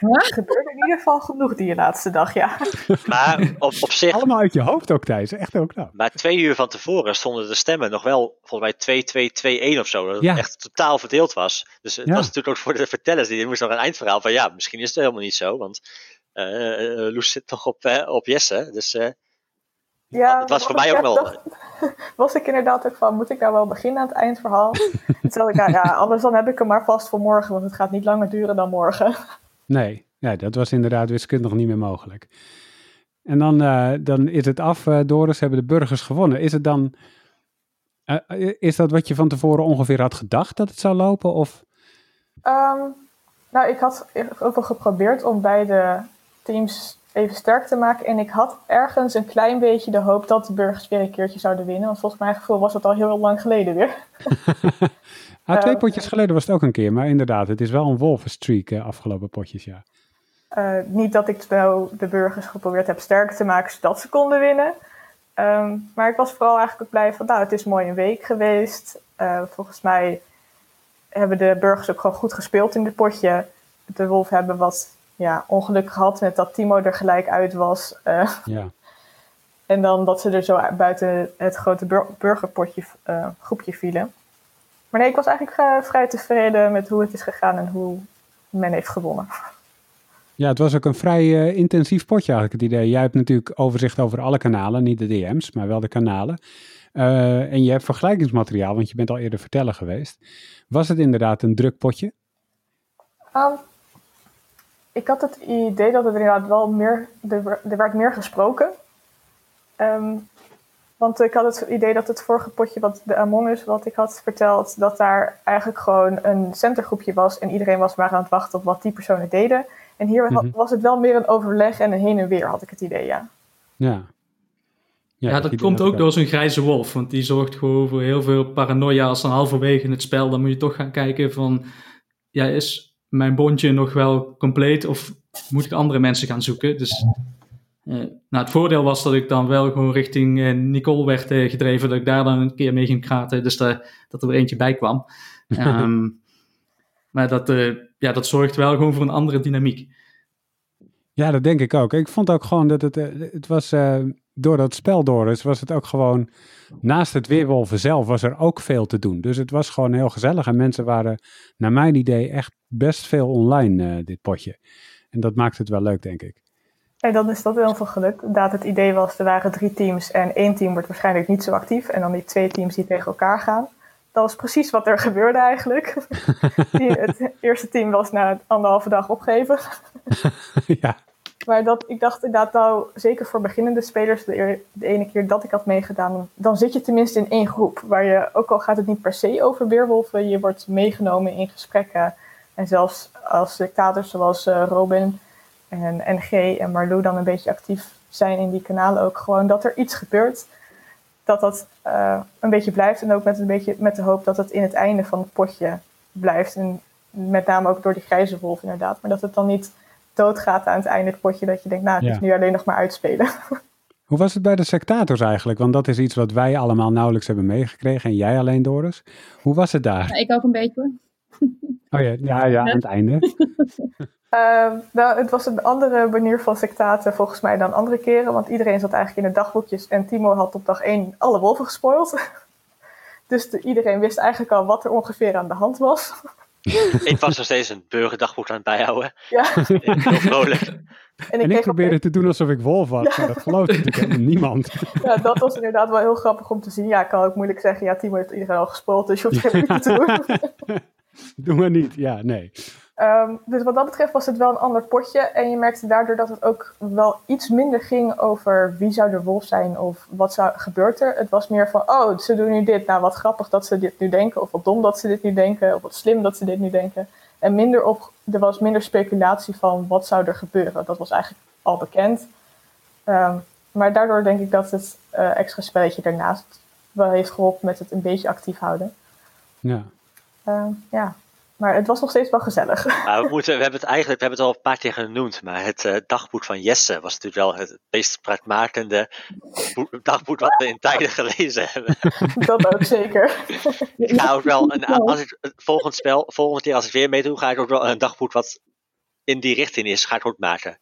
er gebeurde in ieder geval genoeg die laatste dag, ja. Maar op, op zich... Allemaal uit je hoofd ook, Thijs. Echt ook nou. Maar twee uur van tevoren stonden de stemmen nog wel, volgens mij 2-2-2-1 of zo. Dat het echt totaal verdeeld was. Dus het was natuurlijk ook voor de vertellers, die moesten nog een eindverhaal van, ja, misschien is het helemaal niet zo, want uh, Loes zit toch op, uh, op Jesse. Dus... Uh, Ja, het was voor mij ook wel. Dacht, was ik inderdaad ook van, moet ik nou wel beginnen aan het eindverhaal? Toen dacht ik, ja, ja, anders dan heb ik hem maar vast voor morgen, want het gaat niet langer duren dan morgen. Nee, ja, dat was inderdaad wiskundig niet meer mogelijk. En dan, uh, dan is het af, uh, Doris, hebben de burgers gewonnen. Is het dan, uh, is dat wat je van tevoren ongeveer had gedacht dat het zou lopen? Of? Um, nou, ik had ook wel geprobeerd om beide teams even sterk te maken. En ik had ergens een klein beetje de hoop dat de burgers weer een keertje zouden winnen. Want volgens mijn gevoel was dat al heel lang geleden weer. ah, twee potjes geleden was het ook een keer. Maar inderdaad, het is wel een wolvenstreak afgelopen potjes, ja. Uh, niet dat ik nou de burgers geprobeerd heb sterker te maken zodat ze konden winnen. Um, maar ik was vooral eigenlijk ook blij van, nou, het is mooi een week geweest. Volgens mij hebben de burgers ook gewoon goed gespeeld in dit potje. De Wolf hebben wat ja, ongeluk gehad met dat Timo er gelijk uit was. Uh, ja. En dan dat ze er zo buiten het grote bur burgerpotje groepje vielen. Maar nee, ik was eigenlijk vrij tevreden met hoe het is gegaan en hoe men heeft gewonnen. Ja, het was ook een vrij uh, intensief potje eigenlijk, het idee. Jij hebt natuurlijk overzicht over alle kanalen, niet de DM's, maar wel de kanalen. Uh, en je hebt vergelijkingsmateriaal, want je bent al eerder vertellen geweest. Was het inderdaad een druk potje? Um, ik had het idee dat het inderdaad wel meer, er, er werd meer gesproken. Um, want ik had het idee dat het vorige potje, wat de Among Us, wat ik had verteld, dat daar eigenlijk gewoon een centergroepje was en iedereen was maar aan het wachten op wat die personen deden. En hier mm -hmm. was het wel meer een overleg en een heen en weer, had ik het idee, ja. Ja. Ja, ja dat komt ook door zo'n grijze wolf, want die zorgt gewoon voor heel veel paranoia als dan halverwege in het spel. Dan moet je toch gaan kijken van, ja, is mijn bondje nog wel compleet of moet ik andere mensen gaan zoeken? Dus uh, nou, het voordeel was dat ik dan wel gewoon richting uh, Nicole werd uh, gedreven, dat ik daar dan een keer mee ging praten, dus dat er weer eentje bij kwam. um, maar dat, ja, dat zorgt wel gewoon voor een andere dynamiek. Ja, dat denk ik ook. Ik vond ook gewoon dat het, het was, door dat spel door is, was het ook gewoon, naast het weerwolven zelf was er ook veel te doen. Dus het was gewoon heel gezellig en mensen waren, naar mijn idee, echt best veel online, dit potje. En dat maakt het wel leuk, denk ik. En dan is dat heel veel geluk. Inderdaad, het idee was, er waren drie teams en één team wordt waarschijnlijk niet zo actief. En dan die twee teams die tegen elkaar gaan. Dat was precies wat er gebeurde eigenlijk. het eerste team was na anderhalve dag opgeven. ja. Maar dat, ik dacht inderdaad nou, zeker voor beginnende spelers, de, de, ene keer dat ik had meegedaan, dan zit je tenminste in één groep. Waar je, ook al gaat het niet per se over weerwolven, je wordt meegenomen in gesprekken. En zelfs als kaders zoals uh, Robin en NG en Marlou dan een beetje actief zijn in die kanalen ook gewoon dat er iets gebeurt. Dat dat uh, een beetje blijft en ook met, een beetje, met de hoop dat het in het einde van het potje blijft. En met name ook door die grijze wolf inderdaad. Maar dat het dan niet doodgaat aan het einde het potje dat je denkt, nou het ja. is nu alleen nog maar uitspelen. Hoe was het bij de sectators eigenlijk? Want dat is iets wat wij allemaal nauwelijks hebben meegekregen en jij alleen Doris. Hoe was het daar? Ja, ik ook een beetje. Oh ja, ja, ja aan het einde. Uh, nou, het was een andere manier van sectaten volgens mij dan andere keren. Want iedereen zat eigenlijk in de dagboekjes. En Timo had op dag 1 alle wolven gespoild. dus de, iedereen wist eigenlijk al wat er ongeveer aan de hand was. ik was nog steeds een burgerdagboek aan het bijhouden. Ja. Heel vrolijk. En ik, en ik probeerde te doen alsof ik wolf was. Ja. Maar dat geloofde natuurlijk niemand. Ja, dat was inderdaad wel heel grappig om te zien. Ja, ik kan ook moeilijk zeggen. Ja, Timo heeft iedereen al gespoild. Dus je hoeft geen moeite te doen. Doe maar niet. Ja, nee. Um, dus wat dat betreft was het wel een ander potje. En je merkte daardoor dat het ook wel iets minder ging over wie zou de wolf zijn of wat zou, gebeurt er. Het was meer van, oh, ze doen nu dit. Nou, wat grappig dat ze dit nu denken. Of wat dom dat ze dit nu denken. Of wat slim dat ze dit nu denken. En minder op, er was minder speculatie van wat zou er gebeuren. Dat was eigenlijk al bekend. Um, maar daardoor denk ik dat het uh, extra spelletje daarnaast wel heeft geholpen met het een beetje actief houden. Ja. Uh, ja. Maar het was nog steeds wel gezellig. Maar we, moeten, we hebben het eigenlijk we hebben het al een paar keer genoemd. Maar het uh, dagboek van Jesse was natuurlijk wel het meest spraakmakende dagboek wat we in tijden gelezen hebben. Dat ook zeker. Ik ga ook wel, een, als ik het volgend spel, volgende keer als ik weer meedoe, ga ik ook wel een dagboek wat in die richting is, ga ik ook maken.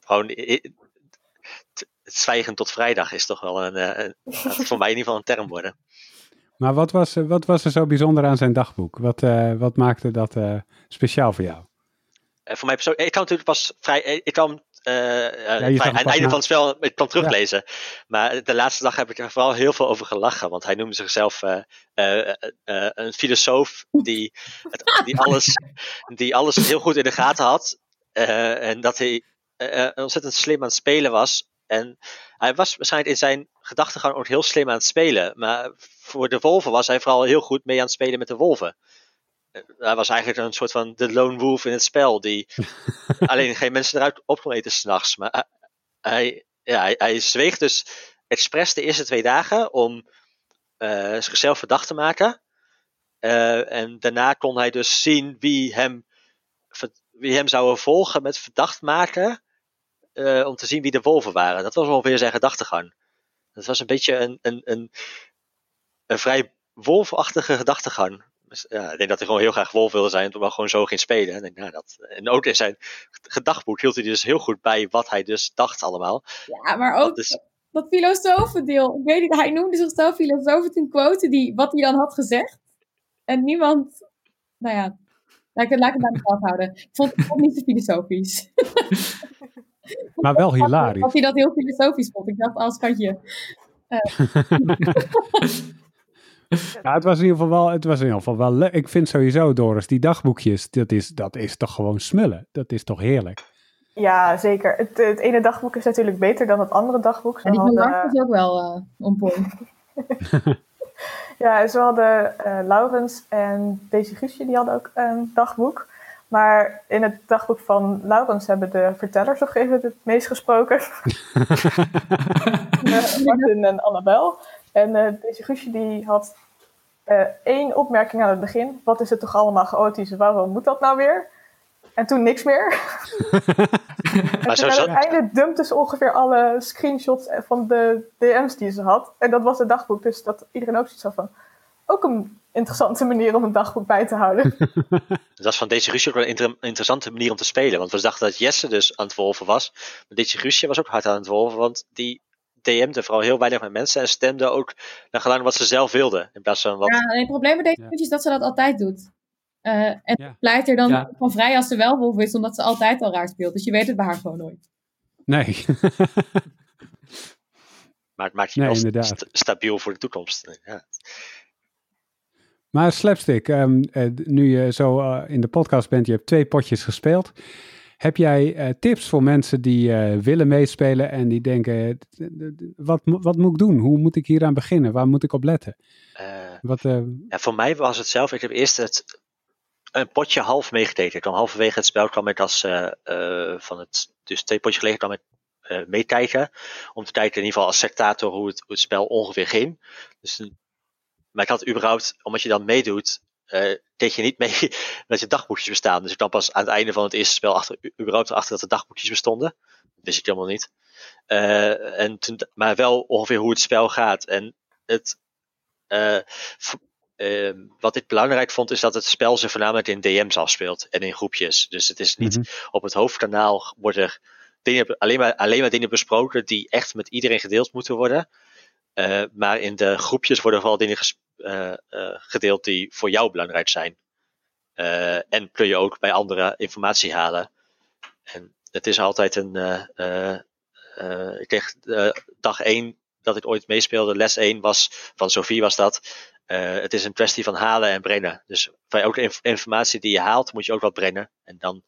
Gewoon het zwijgen tot vrijdag is toch wel een, een, een voor mij in ieder geval een term worden. Maar wat was, wat was er zo bijzonder aan zijn dagboek? Wat, uh, wat maakte dat uh, speciaal voor jou? Uh, voor mij persoonlijk, ik kwam natuurlijk pas vrij, ik kwam aan het einde van het spel ik kan teruglezen. Maar de laatste dag heb ik er vooral heel veel over gelachen. Want hij noemde zichzelf een filosoof die, het, die, alles, die alles heel goed in de gaten had. en dat hij ontzettend slim aan het spelen was. En hij was waarschijnlijk in zijn gedachtegang ook heel slim aan het spelen. Maar voor de wolven was hij vooral heel goed mee aan het spelen met de wolven. Hij was eigenlijk een soort van de lone wolf in het spel. Die alleen geen mensen eruit op kon eten s'nachts. Maar hij, ja, hij, hij zweeg dus expres de eerste twee dagen om uh, zichzelf verdacht te maken. Uh, en daarna kon hij dus zien wie hem, wie hem zou volgen met verdacht maken. Uh, om te zien wie de wolven waren. Dat was ongeveer zijn gedachtegang. Dat was een beetje een, een, een, een vrij wolfachtige gedachtegang. Dus, ja, ik denk dat hij gewoon heel graag wolf wilde zijn, maar gewoon zo ging spelen. En, denk, nou, dat, en ook in zijn gedagboek hield hij dus heel goed bij wat hij dus dacht allemaal. Ja, maar ook dat, dat filosofendeel. Ik weet niet, hij noemde zichzelf filosoof in quote die, wat hij dan had gezegd. En niemand, nou ja, laat ik, laat ik het bij mezelf houden. Ik vond het niet zo filosofisch. Maar wel hilarisch. Of hij dat heel filosofisch vond. Ik dacht, als schatje. Uh. Ja, het was in ieder geval wel, het was in ieder geval wel leuk. Ik vind sowieso, Doris, die dagboekjes, dat is, dat is toch gewoon smullen. Dat is toch heerlijk. Ja, zeker. Het, het ene dagboek is natuurlijk beter dan het andere dagboek. En die van is ook wel uh, on point. ja, zo hadden uh, Laurens en Daisy Guusje, die hadden ook een dagboek. Maar in het dagboek van Laurens hebben de vertellers op een gegeven moment het meest gesproken. Martin en Annabel. En uh, deze Guusje die had uh, één opmerking aan het begin. Wat is het toch allemaal chaotisch? Waarom moet dat nou weer? En toen niks meer. en toen aan het einde dumpte ze ongeveer alle screenshots van de DM's die ze had. En dat was het dagboek. Dus dat iedereen ook zoiets had van... Ook een interessante manier om een dagboek bij te houden. dat was van deze Guusje ook een inter interessante manier om te spelen. Want we dachten dat Jesse dus aan het wolven was. Maar deze Guusje was ook hard aan het wolven. Want die DM'de vooral heel weinig met mensen en stemde ook naar gelang wat ze zelf wilden. In plaats van wat... Ja, het probleem met deze ja. is dat ze dat altijd doet. Uh, en ja. pleit er dan ja. van vrij als ze wel wolf is, omdat ze altijd al raar speelt. Dus je weet het bij haar gewoon nooit. Nee. maar het maakt je nee, wel st stabiel voor de toekomst. Ja. Maar Slapstick, um, uh, nu je zo uh, in de podcast bent, je hebt twee potjes gespeeld. Heb jij uh, tips voor mensen die willen meespelen en die denken, wat, wat moet ik doen? Hoe moet ik hier aan beginnen? Waar moet ik op letten? Wat, ja, voor mij was het zelf, ik heb eerst het, een potje half meegeteken. Ik kwam halverwege het spel kwam ik als van het, dus twee potjes geleden kwam ik meekijken. Om te kijken in ieder geval als sectator hoe het, hoe het spel ongeveer ging. Dus, maar ik had überhaupt, omdat je dan meedoet, uh, deed je niet mee dat je dagboekjes bestaan. Dus ik kwam pas aan het einde van het eerste spel achter, überhaupt achter dat er dagboekjes bestonden. Dat wist ik helemaal niet. Uh, en toen, maar wel ongeveer hoe het spel gaat. En het, uh, wat ik belangrijk vond, is dat het spel zich voornamelijk in DM's afspeelt en in groepjes. Dus het is niet mm -hmm. op het hoofdkanaal worden er dingen, alleen, maar, alleen maar dingen besproken die echt met iedereen gedeeld moeten worden. Uh, maar in de groepjes worden vooral dingen uh, uh, gedeeld die voor jou belangrijk zijn. en kun je ook bij anderen informatie halen. En het is altijd een. ik kreeg dag 1 dat ik ooit meespeelde, les 1 was van Sophie was dat. het is een kwestie van halen en brengen. Dus van elke inf informatie die je haalt, moet je ook wat brengen. En dan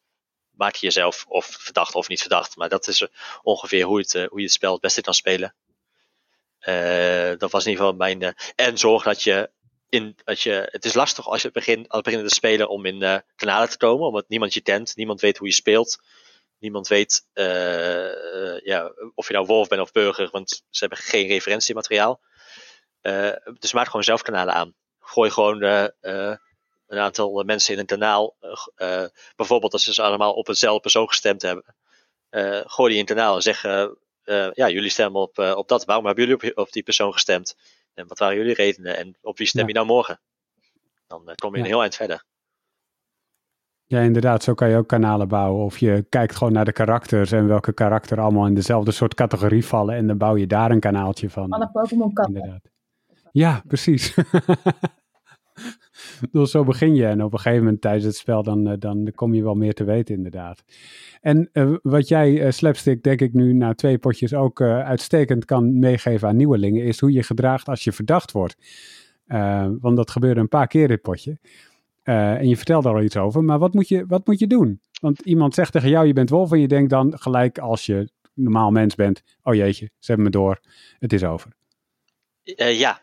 maak je jezelf of verdacht of niet verdacht. Maar dat is ongeveer hoe, het, hoe je het spel het beste kan spelen. Uh, dat was in ieder geval mijn. Uh, en zorg dat je. In, dat je, het is lastig als je begint, als begint te spelen om in uh, kanalen te komen, omdat niemand je kent, niemand weet hoe je speelt. Niemand weet ja, of je nou wolf bent of burger, want ze hebben geen referentiemateriaal. dus maak gewoon zelf kanalen aan. Gooi gewoon een aantal mensen in een kanaal. bijvoorbeeld als ze allemaal op hetzelfde persoon gestemd hebben. gooi die in een kanaal en zeg uh, ja, jullie stemmen op, uh, op dat. Waarom hebben jullie op, op, die persoon gestemd? En wat waren jullie redenen? En op wie stem ja. je nou morgen? Dan uh, kom je ja. een heel eind verder. Ja, inderdaad. Zo kan je ook kanalen bouwen. Of je kijkt gewoon naar de karakters en welke karakter allemaal in dezelfde soort categorie vallen. En dan bouw je daar een kanaaltje van. Alle Pokémon katten. Ja, precies. dus zo begin je. En op een gegeven moment tijdens het spel, dan, uh, dan kom je wel meer te weten, inderdaad. En uh, wat jij, Slapstick, denk ik nu na twee potjes ook uitstekend kan meegeven aan nieuwelingen, is hoe je gedraagt als je verdacht wordt. want dat gebeurde een paar keer dit potje. en je vertelde er al iets over, maar wat moet, je, wat moet je doen? Want iemand zegt tegen jou, je bent wolf, en je denkt dan gelijk als je normaal mens bent, oh jeetje, ze hebben me door, het is over. Uh, ja,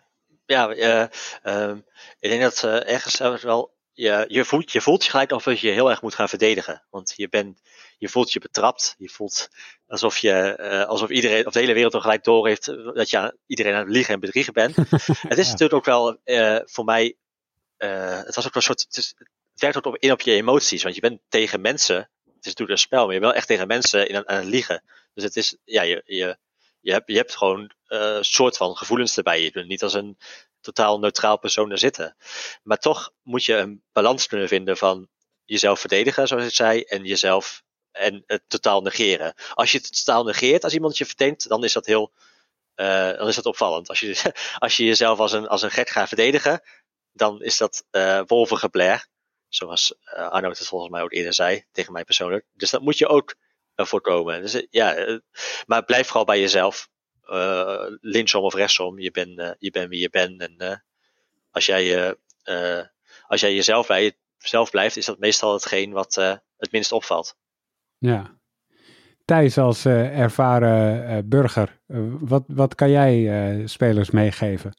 ja uh, uh, ik denk dat ergens wel, je, je, voelt, je voelt je gelijk of je heel erg moet gaan verdedigen. Want je, bent, je voelt je betrapt, je voelt alsof, je, alsof iedereen, of de hele wereld er gelijk door heeft dat je iedereen aan het liegen en bedriegen bent. het is natuurlijk ook wel voor mij, het was ook een soort, het, is, het werkt ook op, in op je emoties, want je bent tegen mensen, het is natuurlijk een spel, maar je bent wel echt tegen mensen in, aan het liegen. Dus het is, ja, je, je, je, hebt, gewoon een uh, soort van gevoelens erbij. Je bent niet als een totaal neutraal persoon er zitten. Maar toch moet je een balans kunnen vinden van jezelf verdedigen, zoals ik zei, en jezelf en het totaal negeren. Als je het totaal negeert, als iemand je verdenkt, dan is dat heel, uh, dan is dat opvallend. Als je, als je jezelf als een, als een gek gaat verdedigen, dan is dat uh. Zoals uh, Arno het volgens mij ook eerder zei, tegen mij persoonlijk. Dus dat moet je ook voorkomen. Dus, ja, eh, maar blijf vooral bij jezelf. Uh, linksom of rechtsom, je bent uh, je bent wie je bent. En als, jij, als jij jezelf, bij jezelf blijft, is dat meestal hetgeen wat het minst opvalt. Ja. Thijs, als ervaren burger, wat, wat kan jij spelers meegeven?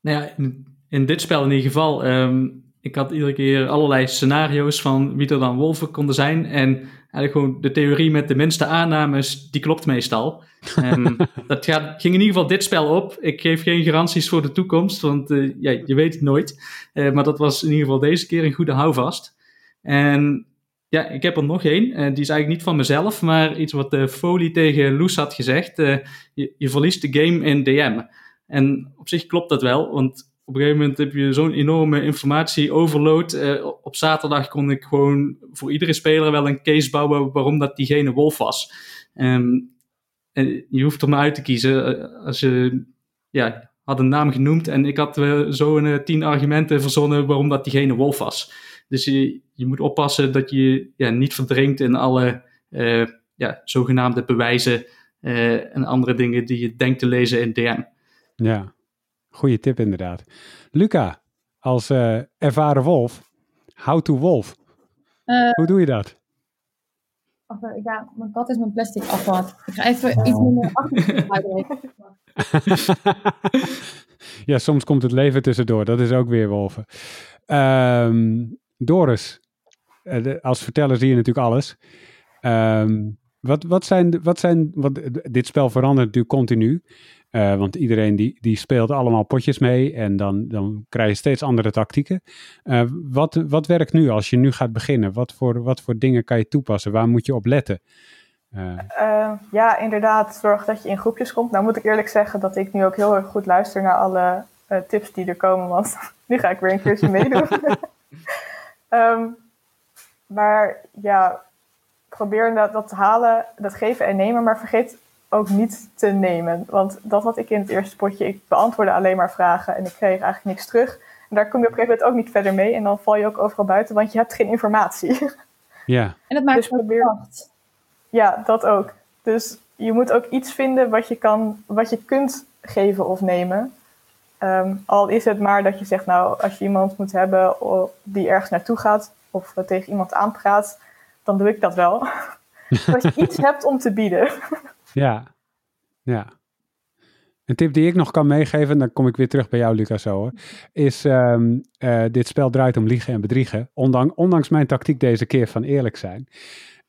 Nou ja, in, in, dit spel in ieder geval. Um, ik had iedere keer allerlei scenario's van wie er dan wolven konden zijn. En eigenlijk gewoon de theorie met de minste aannames, die klopt meestal. Um, dat gaat, ging in ieder geval dit spel op. Ik geef geen garanties voor de toekomst, want uh, ja, je weet het nooit. Uh, maar dat was in ieder geval deze keer een goede houvast. En ja, ik heb er nog één. Uh, die is eigenlijk niet van mezelf, maar iets wat uh, Foley tegen Loes had gezegd. Je, je, verliest de game in DM. En op zich klopt dat wel, want op een gegeven moment heb je zo'n enorme informatie-overload. Uh, op zaterdag kon ik gewoon voor iedere speler wel een case bouwen waarom dat diegene wolf was. Um, en je hoeft er maar uit te kiezen. Uh, als je ja, had een naam genoemd en ik had uh, zo'n tien argumenten verzonnen waarom dat diegene wolf was. Dus je, je moet oppassen dat je ja, niet verdrinkt in alle ja, zogenaamde bewijzen en andere dingen die je denkt te lezen in DM. Ja, Goeie tip inderdaad. Luca, als uh, ervaren wolf, how to wolf. Uh, Hoe doe je dat? ja, mijn kat is mijn plastic afval. Ik ga even oh. iets minder achter Ja, soms komt het leven tussendoor. Dat is ook weer wolven. Um, Doris, uh, als verteller zie je natuurlijk alles. Um, wat, wat zijn, wat zijn wat, dit spel verandert natuurlijk continu. Uh, want iedereen die, die speelt allemaal potjes mee en dan, dan krijg je steeds andere tactieken. Uh, wat, wat werkt nu als je nu gaat beginnen? Wat voor, wat voor dingen kan je toepassen? Waar moet je op letten? Uh. ja, inderdaad, zorg dat je in groepjes komt. Nou moet ik eerlijk zeggen dat ik nu ook heel erg goed luister naar alle tips die er komen, want nu ga ik weer een keertje meedoen. um, maar ja, probeer dat, dat te halen, dat geven en nemen, maar vergeet ook niet te nemen. Want dat had ik in het eerste potje. Ik beantwoordde alleen maar vragen en ik kreeg eigenlijk niks terug. En daar kom je op een gegeven moment ook niet verder mee. En dan val je ook overal buiten, want je hebt geen informatie. Ja. En dat maakt dus probeer... Ja, dat ook. Dus je moet ook iets vinden wat je, kan, wat je kunt geven of nemen. Ehm, al is het maar dat je zegt, nou, als je iemand moet hebben die ergens naartoe gaat of tegen iemand aanpraat, dan doe ik dat wel. dat je iets hebt om te bieden. Ja, ja. Een tip die ik nog kan meegeven, en dan kom ik weer terug bij jou, Lucas, zo hoor, is um, uh, dit spel draait om liegen en bedriegen. Ondanks, ondanks mijn tactiek deze keer van eerlijk zijn.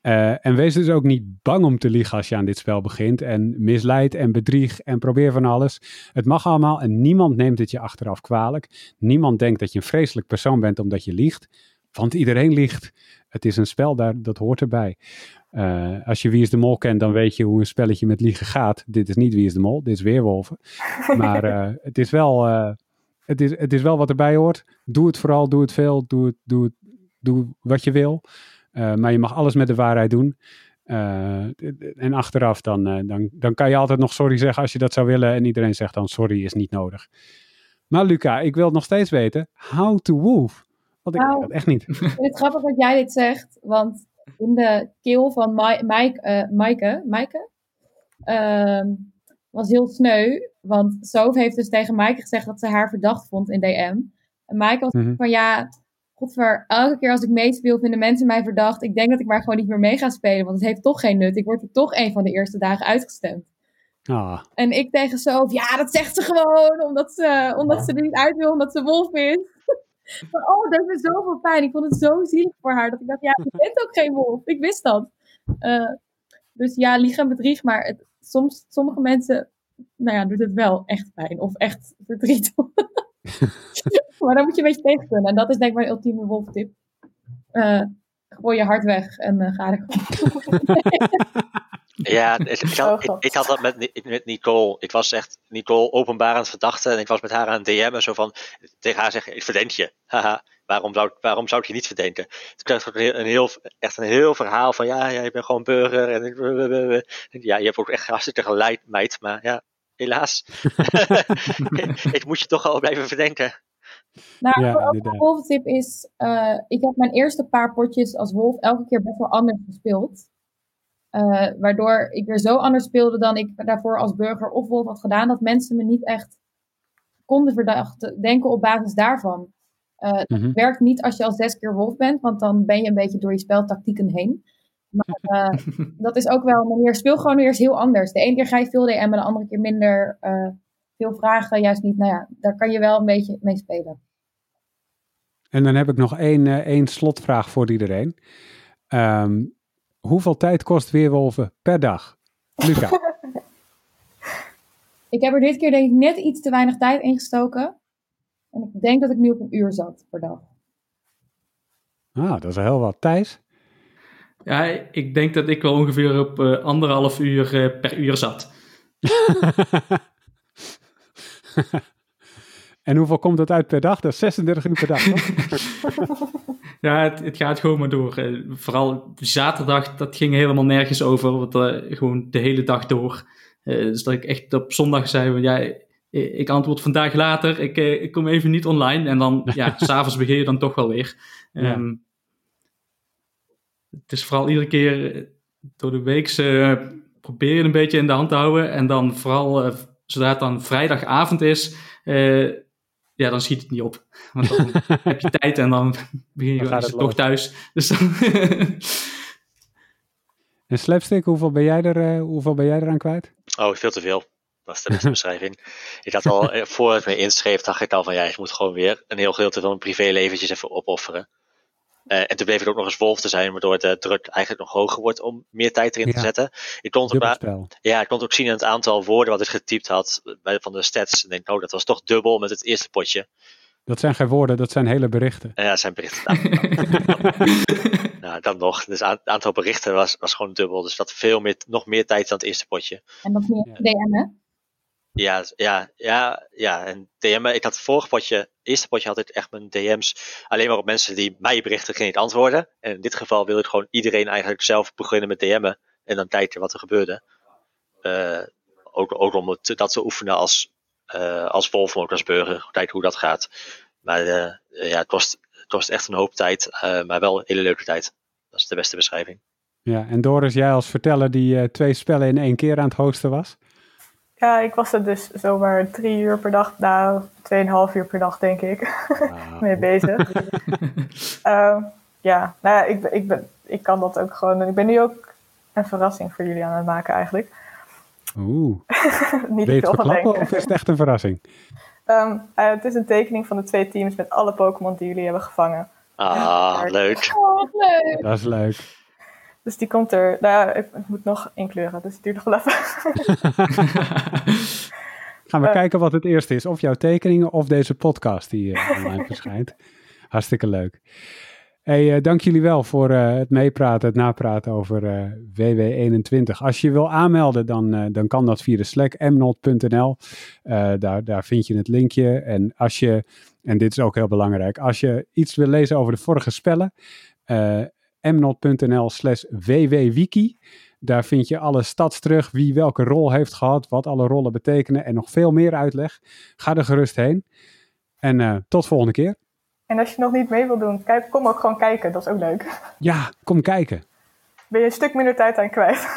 Uh, en wees dus ook niet bang om te liegen als je aan dit spel begint. En misleid en bedrieg en probeer van alles. Het mag allemaal en niemand neemt het je achteraf kwalijk. Niemand denkt dat je een vreselijk persoon bent omdat je liegt. Want iedereen liegt. Het is een spel, daar, dat hoort erbij. Uh, als je Wie is de Mol kent, dan weet je hoe een spelletje met liegen gaat. Dit is niet Wie is de Mol, dit is Weerwolven. Maar uh, het, is wel, uh, het, is, het is wel wat erbij hoort. Doe het vooral, doe het veel, doe, het, doe, het, doe wat je wil. maar je mag alles met de waarheid doen. en achteraf, dan, dan, dan kan je altijd nog sorry zeggen als je dat zou willen. En iedereen zegt dan sorry is niet nodig. Maar Luca, ik wil nog steeds weten, how to wolf? Want ik Nou, weet dat echt niet. Ik vind het grappig dat jij dit zegt, want in de keel van Ma- Mike, eh, Maaike, Maaike ehm, was heel sneu. Want Soof heeft dus tegen Maaike gezegd dat ze haar verdacht vond in DM. En Maaike was Mhm. van ja, godver, elke keer als ik meespeel vinden mensen mij verdacht. Ik denk dat ik maar gewoon niet meer mee ga spelen, want het heeft toch geen nut. Ik word er toch een van de eerste dagen uitgestemd. Ah, En ik tegen Soof, ja, dat zegt ze gewoon, omdat ze, omdat ze er niet uit wil, omdat ze wolf is. Maar oh, dat deed me zoveel pijn. Ik vond het zo zielig voor haar, dat ik dacht, ja, je bent ook geen wolf. Ik wist dat. Eh, dus ja, liegen en bedrieg, maar het, soms, sommige mensen, nou ja, doet het wel echt pijn. Of echt verdriet. maar dan moet je een beetje tegen kunnen. En dat is denk ik mijn ultieme wolftip. Eh gooi je hart weg en eh, ga er gewoon. Ja, het- ik, Oh, had, ik, ik had dat met, met Nicole. Ik was echt Nicole openbaar aan het verdachten. En ik was met haar aan het DM'en. Zo van, tegen haar zeggen, ik verdenk je. Haha, waarom zou, waarom zou ik je niet verdenken? Toen kreeg ik ook een heel, echt een heel verhaal van, ja, ja, je bent gewoon burger. En ik- ja, je hebt ook echt hartstikke gelijk, meid. Maar ja, helaas. ik moet je toch al blijven verdenken. Nou, Ja, ook een is, eh, ik heb mijn eerste paar potjes als wolf elke keer best wel anders gespeeld. Eh, waardoor ik weer zo anders speelde dan ik daarvoor als burger of wolf had gedaan, dat mensen me niet echt konden verdachten, denken op basis daarvan. Eh, mhm. Het werkt niet als je al zes keer wolf bent, want dan ben je een beetje door je speltactieken heen. Maar eh, dat is ook wel een manier. Speel gewoon weer eens heel anders. De ene keer ga je veel DM'en, de andere keer minder. veel vragen, juist niet. Nou ja, daar kan je wel een beetje mee spelen. En dan heb ik nog één, één slotvraag voor iedereen. Ehm, hoeveel tijd kost weerwolven per dag? Luca, Ik heb er dit keer denk ik net iets te weinig tijd in gestoken. En ik denk dat ik nu op een uur zat per dag. ah, dat is heel wat. Thijs? Ja, ik denk dat ik wel ongeveer op eh, anderhalf uur eh, per uur zat. en hoeveel komt dat uit per dag? Dat is 36 uur per dag, toch? Ja, het, het gaat gewoon maar door. Eh, vooral zaterdag, dat ging helemaal nergens over. Want eh, gewoon de hele dag door. Eh, dus dat ik echt op zondag zei, van, ja, ik antwoord vandaag later. Ik, ik kom even niet online. En dan, ja, s'avonds begin je dan toch wel weer. Ja. Ehm, het is vooral iedere keer door de week eh, probeer je een beetje in de hand te houden. En dan vooral, zodra het dan vrijdagavond is, ja, dan schiet het niet op. Want dan heb je tijd en dan begin je Dan toch thuis. Dus dan En slapstick, hoeveel ben jij, er, eh, hoeveel ben jij eraan kwijt? Oh, veel te veel. Dat is de beste beschrijving. Ik had al, eh, voor ik me inschreef, dacht ik al van ja, ik moet gewoon weer een heel gedeelte van mijn privéleventjes even opofferen. Eh, en toen bleef het ook nog eens wolf te zijn, waardoor de druk eigenlijk nog hoger wordt om meer tijd erin Ja. te zetten. Ik kon, het ook, Dubbelspel. ja, ik kon het ook zien aan het aantal woorden wat ik getypt had bij, van de stats. En denk, oh, dat was toch dubbel met het eerste potje. Dat zijn geen woorden, dat zijn hele berichten. En ja, dat zijn berichten. nou, dan nog. Dus het aantal berichten was, was gewoon dubbel. Dus dat veel meer, nog meer tijd dan het eerste potje. En dat is niet Ja. DM, hè? Ja, ja, ja, ja. En DM, ik had het vorige potje, eerste potje had ik echt mijn DM's alleen maar op mensen die mij berichten niet antwoorden. En in dit geval wilde ik gewoon iedereen eigenlijk zelf beginnen met DM'en en dan kijken wat er gebeurde. Eh, ook, ook om dat te oefenen als, eh, als wolf, ook als burger, kijken hoe dat gaat. Maar eh, ja, het kost, het kost echt een hoop tijd, eh, maar wel een hele leuke tijd. Dat is de beste beschrijving. Ja, en Doris, jij als verteller die eh, twee spellen in één keer aan het hosten was. Ja, ik was er dus zomaar drie uur per dag, nou, tweeënhalf uur per dag denk ik, mee bezig. Ehm, ja, nou ja, ik, ben- ik, ben, ik kan dat ook gewoon. Ik ben nu ook een verrassing voor jullie aan het maken eigenlijk. Oeh, Niet wil je het of is het echt een verrassing? Ehm, eh, het is een tekening van de twee teams met alle Pokémon die jullie hebben gevangen. Ah, leuk. Oh, wat leuk. Dat is leuk. Dus die komt er. Nou ja, ik, ik moet nog inkleuren, dus het duurt nog wel even. Gaan we Eh. kijken wat het eerste is. Of jouw tekeningen of deze podcast die eh, online verschijnt. Hartstikke leuk. Hey, eh, dank jullie wel voor het meepraten, het napraten over eh, WW21. Als je wil aanmelden, dan, dan kan dat via de Slack mnot.nl. Daar, daar vind je het linkje. En als je, en dit is ook heel belangrijk, als je iets wil lezen over de vorige spellen, mnot.nl slash wwwiki. Daar vind je alle stats terug, wie welke rol heeft gehad, wat alle rollen betekenen en nog veel meer uitleg. Ga er gerust heen. En tot volgende keer. En als je nog niet mee wil doen, kijk, kom ook gewoon kijken. Dat is ook leuk. Ja, kom kijken. Ben je een stuk minder tijd aan kwijt?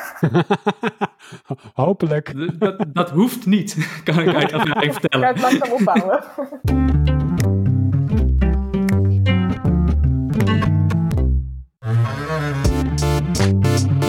Hopelijk. Dat, dat, hoeft niet, kan ik uit ervaring vertellen. Ik ga het langzaam opbouwen. Thanks.